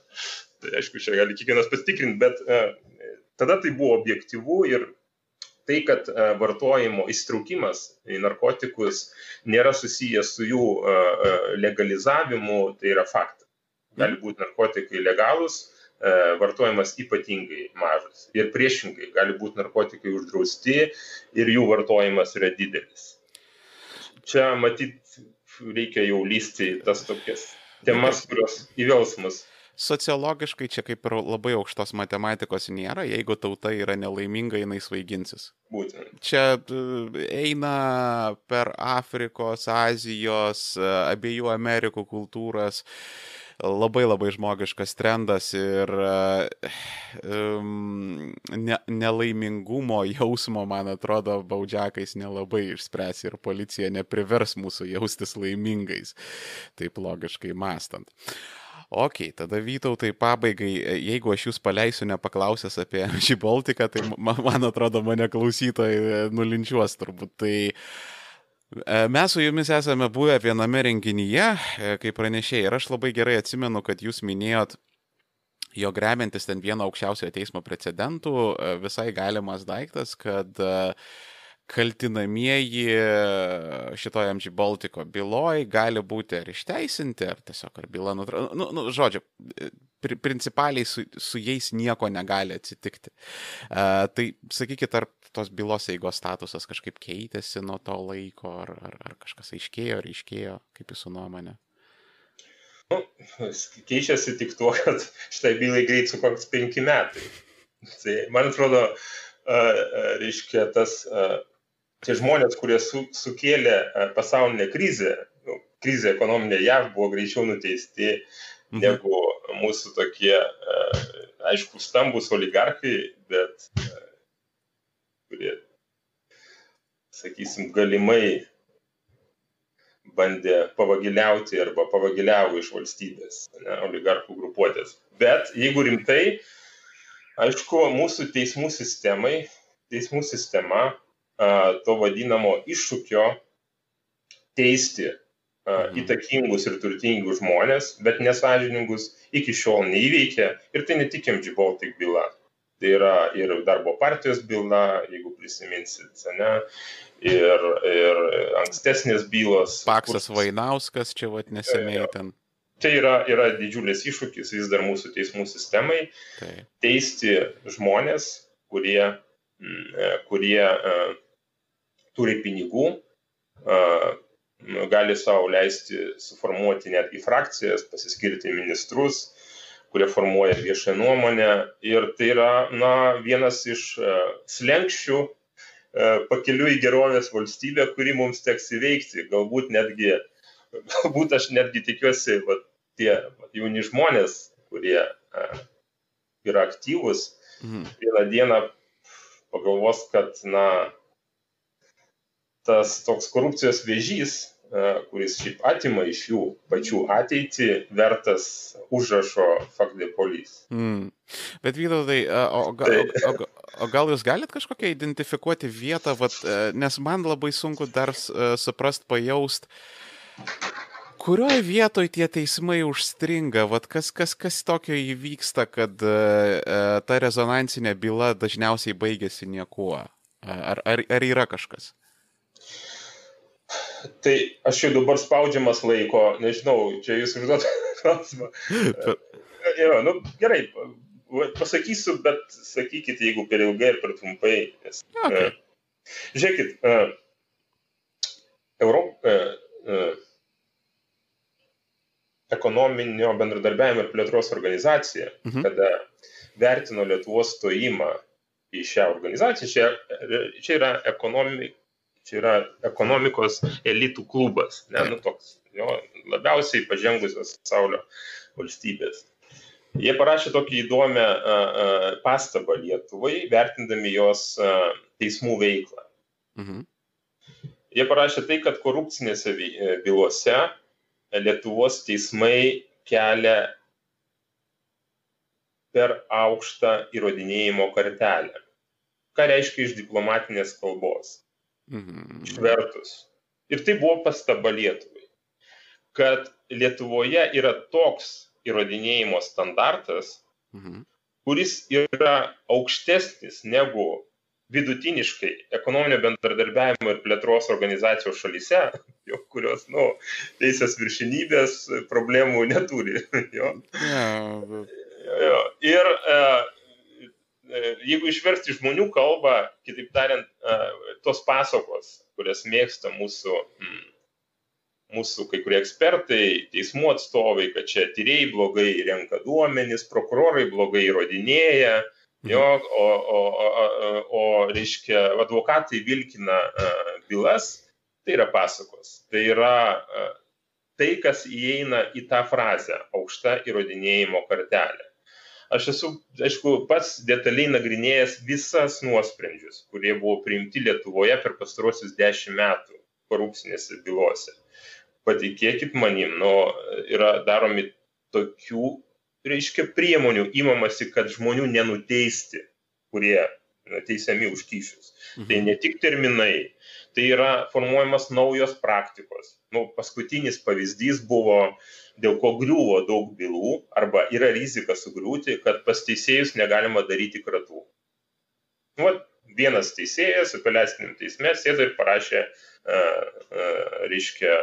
Tai aišku, čia gali kiekvienas pasitikrinti, bet tada tai buvo objektivu ir tai, kad e, vartojimo įstraukimas į narkotikus nėra susijęs su jų e, e, legalizavimu, tai yra faktas. Gali mhm. būti narkotikai legalus, vartojimas ypatingai mažas. Ir priešingai, gali būti narkotikai uždrausti ir jų vartojimas yra didelis. Čia matyt, reikia jau lysti į tas tokias temas, kurios įvels mus sociologiškai čia kaip ir labai aukštos matematikos nėra, jeigu tauta yra nelaiminga, jinai svaiginsis. Būtent. Čia e, eina per Afrikos, Azijos, e, abiejų Amerikų kultūras labai labai žmogiškas trendas ir um, ne, nelaimingumo jausmo, man atrodo, baudžiakais nelabai išspręs ir policija neprivers mūsų jaustis laimingais, taip logiškai mastant. Ok, tada Vytautai pabaigai, jeigu aš jūs paleisiu nepaklausęs apie šį Baltiką, tai man, atrodo mane klausytojai nulinčiuos turbūt. Tai e, Mes su jumis esame buvę viename renginyje, e, kaip pranešėjai, ir aš labai gerai atsimenu, kad jūs minėjot, jog remiantis ten vieno aukščiausiojo teismo precedentų, e, visai galimas daiktas, kad uh, kaltinamieji šitoje MG Baltiko byloj gali būti ar išteisinti, ar tiesiog ar byla nutraukta. Nu, nu, žodžiu, pri, principaliai su, su jais nieko negali atsitikti. Uh, tai sakykit, ar tos bylos eigos statusas kažkaip keitėsi nuo to laiko, ar, ar, ar kažkas aiškėjo, ar aiškėjo, kaip jūsų nuomonė? Nu, keičiasi tik tuo, kad šitai bylai greit su koks penki metai. Tai man atrodo, uh, reiškia, tas uh, tie žmonės, kurie su, sukėlė e, pasaulinę krizę, nu, krizę ekonominę JAV buvo greičiau nuteisti mhm. negu mūsų tokie, e, aišku, stambus oligarchai, bet e, kurie, sakysim, galimai bandė pavagiliauti arba pavagiliavo iš valstybės, ne, oligarchų grupuotės. Bet jeigu rimtai, aišku, mūsų teismų sistemai, teismų sistema to vadinamo iššūkio teisti įtakingus ir turtingus žmonės, bet nesažiningus iki šiol neįveikė. Ir tai ne tik MG Baltic byla. Tai yra ir darbo partijos byla, jeigu prisiminsit, ne, ir, ir ankstesnės bylos. Paksas kur... Vainauskas čia vat neseniai ten. Tai yra, yra didžiulis iššūkis vis dar mūsų teismų sistemai tai. teisti žmonės, kurie, kurie uh, turi pinigų, gali savo leisti suformuoti netgi frakcijas, pasiskirti ministrus, kurie formuoja viešą nuomonę. Ir tai yra na, vienas iš slengščių pakeliu į gerovės valstybę, kurį mums teks įveikti. Galbūt netgi, galbūt aš netgi tikiuosi, va, tie va, jauni žmonės, kurie yra aktyvus, mhm. vieną dieną pagalvos, kad, na, tas toks korupcijos vėžys, e, kuris šiaip atima iš jų pačių ateitį, vertas užrašo fakdepolis. Mm. Bet Vytautai, o, o, o, o gal jūs galite kažkokią identifikuoti vietą, vat, e, nes man labai sunku dar e, suprast, pajaust, kurioje vietoje tie teismai užstringa, vat, kas, kas, kas tokio įvyksta, kad ta rezonansinė byla dažniausiai baigėsi niekuo. Ar, ar, ar yra kažkas? Tai aš jau dabar spaudžiamas laiko, nežinau, čia jūs užduot klausimą. jo, nu, gerai, pasakysiu, bet sakykit, jeigu per ilgai ir per trumpai. Nes, okay. uh, žiūrėkit, uh, Europ, uh, uh, ekonominio bendradarbiavimo ir plėtros organizacija, mhm. kada vertino Lietuvos stojimą į šią organizaciją, čia, čia yra ekonomi, čia yra ekonomikos elitų klubas, ne, nu toks, jo, labiausiai pažengusios pasaulio valstybės. Jie parašė tokį įdomią a, a, pastabą Lietuvai, vertindami jos a, teismų veiklą. Mhm. Jie parašė tai, kad korupcinėse e, bylose Lietuvos teismai kelia per aukštą įrodinėjimo kartelę. Ką reiškia iš diplomatinės kalbos? Mhm. Išvertus. Ir tai buvo pastaba Lietuvai, kad Lietuvoje yra toks įrodinėjimo standartas, mhm. kuris yra aukštesnis negu vidutiniškai ekonominio bendradarbiavimo ir plėtros organizacijos šalyse, jo, kurios, nu, teisės viršinybės problemų neturi. Jo. But... jo. Ir e, E, jeigu išversti žmonių kalbą, kitaip tariant, e, tos pasakos, kurias mėgsta mūsų mm, mūsų kai kurie ekspertai, teismų atstovai, kad čia tyrėjai blogai renka duomenys, prokurorai blogai įrodinėja, mhm. jo, o, o, o, o reiškia, advokatai vilkina bylas, tai yra pasakos. Tai yra tai, kas įeina į tą frazę - aukšta įrodinėjimo kartelė. Aš esu, aišku, pats detaliai nagrinėjęs visas nuosprendžius, kurie buvo priimti Lietuvoje per pastarosius dešimt metų korupcinėse bylose patikėkit manim, nu, yra daromi tokių, reiškia, priemonių įmamasi, kad žmonių nenuteisti, kurie teisiami už kyšius. Mhm. Tai ne tik terminai, tai yra formuojamas naujos praktikos. Nu, paskutinis pavyzdys buvo, dėl ko griuvo daug bylų arba yra rizika sugriūti, kad pas teisėjus negalima daryti kratų. Nu, vienas teisėjas apeliaciniam teisme sėdo ir parašė, uh, uh, reiškia,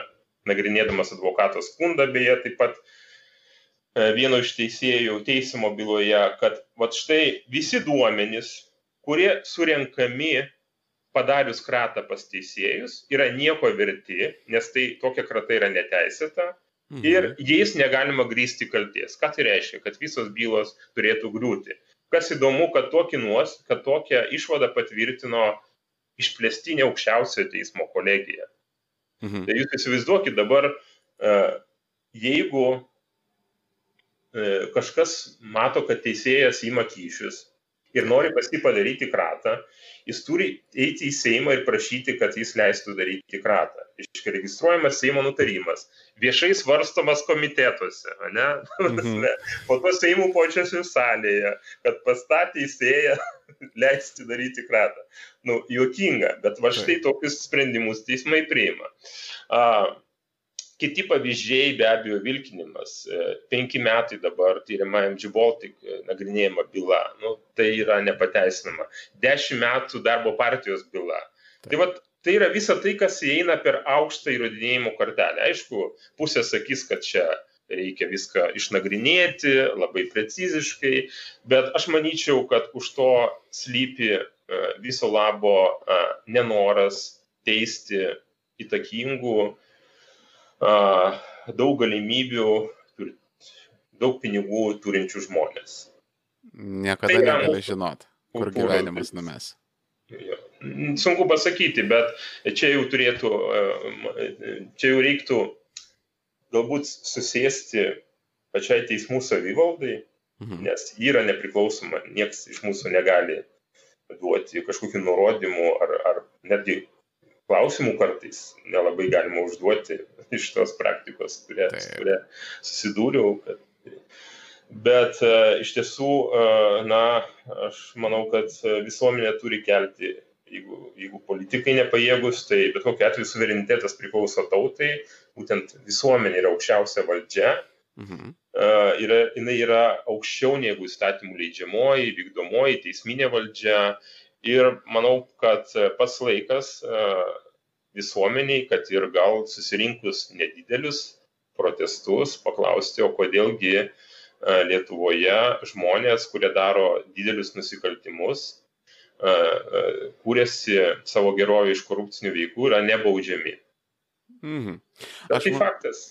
nagrinėdamas advokato skundą, beje, taip pat e, vieno iš teisėjų teisimo byloje, kad vat štai visi duomenys, kurie surenkami padarius kratą pas teisėjus, yra nieko verti, nes tai tokia krata yra neteisėta mhm. ir jais negalima grįsti kalties. Ką tai reiškia? Kad visos bylos turėtų griūti. Kas įdomu, kad, nuos, kad tokią išvadą patvirtino išplėstinė aukščiausiojo teismo kolegija. Mhm. Tai jūs įsivaizduokit dabar, e, jeigu e, kažkas mato, kad teisėjas įma kyšius ir nori pas jį padaryti kratą, jis turi eiti į Seimą ir prašyti, kad jis leistų daryti kratą. Iškai registruojamas Seimo nutarimas, viešai svarstomas komitetuose, ne? Mhm. po to Seimų počiošių salėje, kad pas tą teisėją leisti daryti kratą. Nu, juokinga, bet va štai tokius sprendimus teismai priima. A, Kiti pavyzdžiai be abejo vilkinimas. E, penki metai dabar tyriamajam G Baltic e, nagrinėjama byla. Nu, tai yra nepateisinama. Dešimt metų darbo partijos byla. Tai, va, tai yra visa tai, kas įeina per aukštą įrodinėjimo kartelę. Aišku, pusė sakys, kad čia reikia viską išnagrinėti labai preciziškai, bet aš manyčiau, kad už to slypi e, viso labo nenoras teisti įtakingų daug galimybių, daug pinigų turinčių žmonės. Niekada tai negali žinot, kur gyvenimas numes. Sunku pasakyti, bet čia jau turėtų, čia jau reiktų galbūt susėsti pačiai teismų savivaldai, mhm. nes yra nepriklausoma, niekas iš mūsų negali duoti kažkokių nurodymų ar, ar netgi klausimų kartais nelabai galima užduoti iš tos praktikos, kuria, kuria susidūriau. Kad... Bet uh, iš tiesų, uh, na, aš manau, kad visuomenė turi kelti, jeigu, jeigu politikai nepajėgus, tai bet kokiu atveju suverenitetas priklauso tautai, būtent visuomenė yra aukščiausia valdžia. Mhm. Uh, yra, jinai yra aukščiau negu įstatymų leidžiamoji, vykdomoji, teisminė valdžia Ir manau, kad e, pats laikas e, visuomeniai, kad ir gal susirinkus nedidelius protestus, paklausti, o kodėlgi e, Lietuvoje žmonės, kurie daro didelius nusikaltimus, kūrėsi savo gerovę iš korupcinių veikų, yra nebaudžiami. Mhm. Aš tai man... faktas.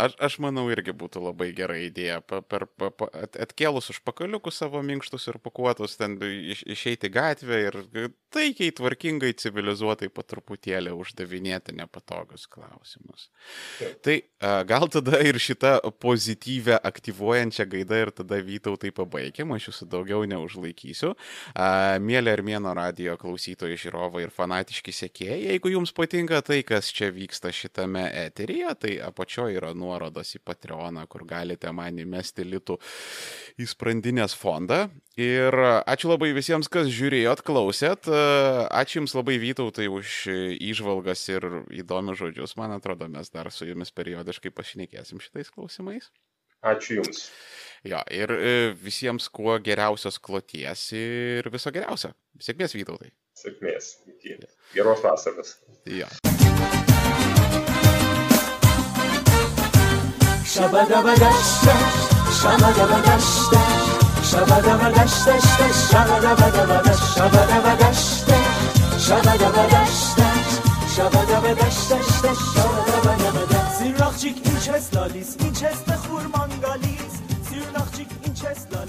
Aš, aš manau, irgi būtų labai gera idėja. Pa, per, pa, pa, at, atkėlus užpakaliukus savo minkštus ir pakuotus, ten iš, išeiti gatvę ir taikiai, tvarkingai, civilizuotai po truputėlį uždavinėti nepatogius klausimus. Tai a, gal tada ir šitą pozityvę, aktyvuojančią gaidą ir tada vytautai pabaigiam, aš jūsų daugiau neužlaikysiu. A, mėly Armėno radio klausytojai, žiūrovai ir fanatiški sėkėjai, jeigu jums patinka tai, kas čia vyksta šitame eteryje, tai apačioje yra nuo nuorodos į Patreoną, kur galite man įmesti litų į sprandinės fondą. Ir ačiū labai visiems, kas žiūrėjot, klausėt. Ačiū Jums labai Vytautai už įžvalgas ir įdomius žodžius. Man atrodo, mes dar su Jumis periodiškai pašnekėsim šitais klausimais. Ačiū Jums. Jo, ir e, visiems kuo geriausios kloties ir viso geriausio. Sėkmės Vytautai. Sėkmės. Geros vasaros. Jo. Sirrakçık inçes lalis, inçes de hurmangalis Sirrakçık inçes lalis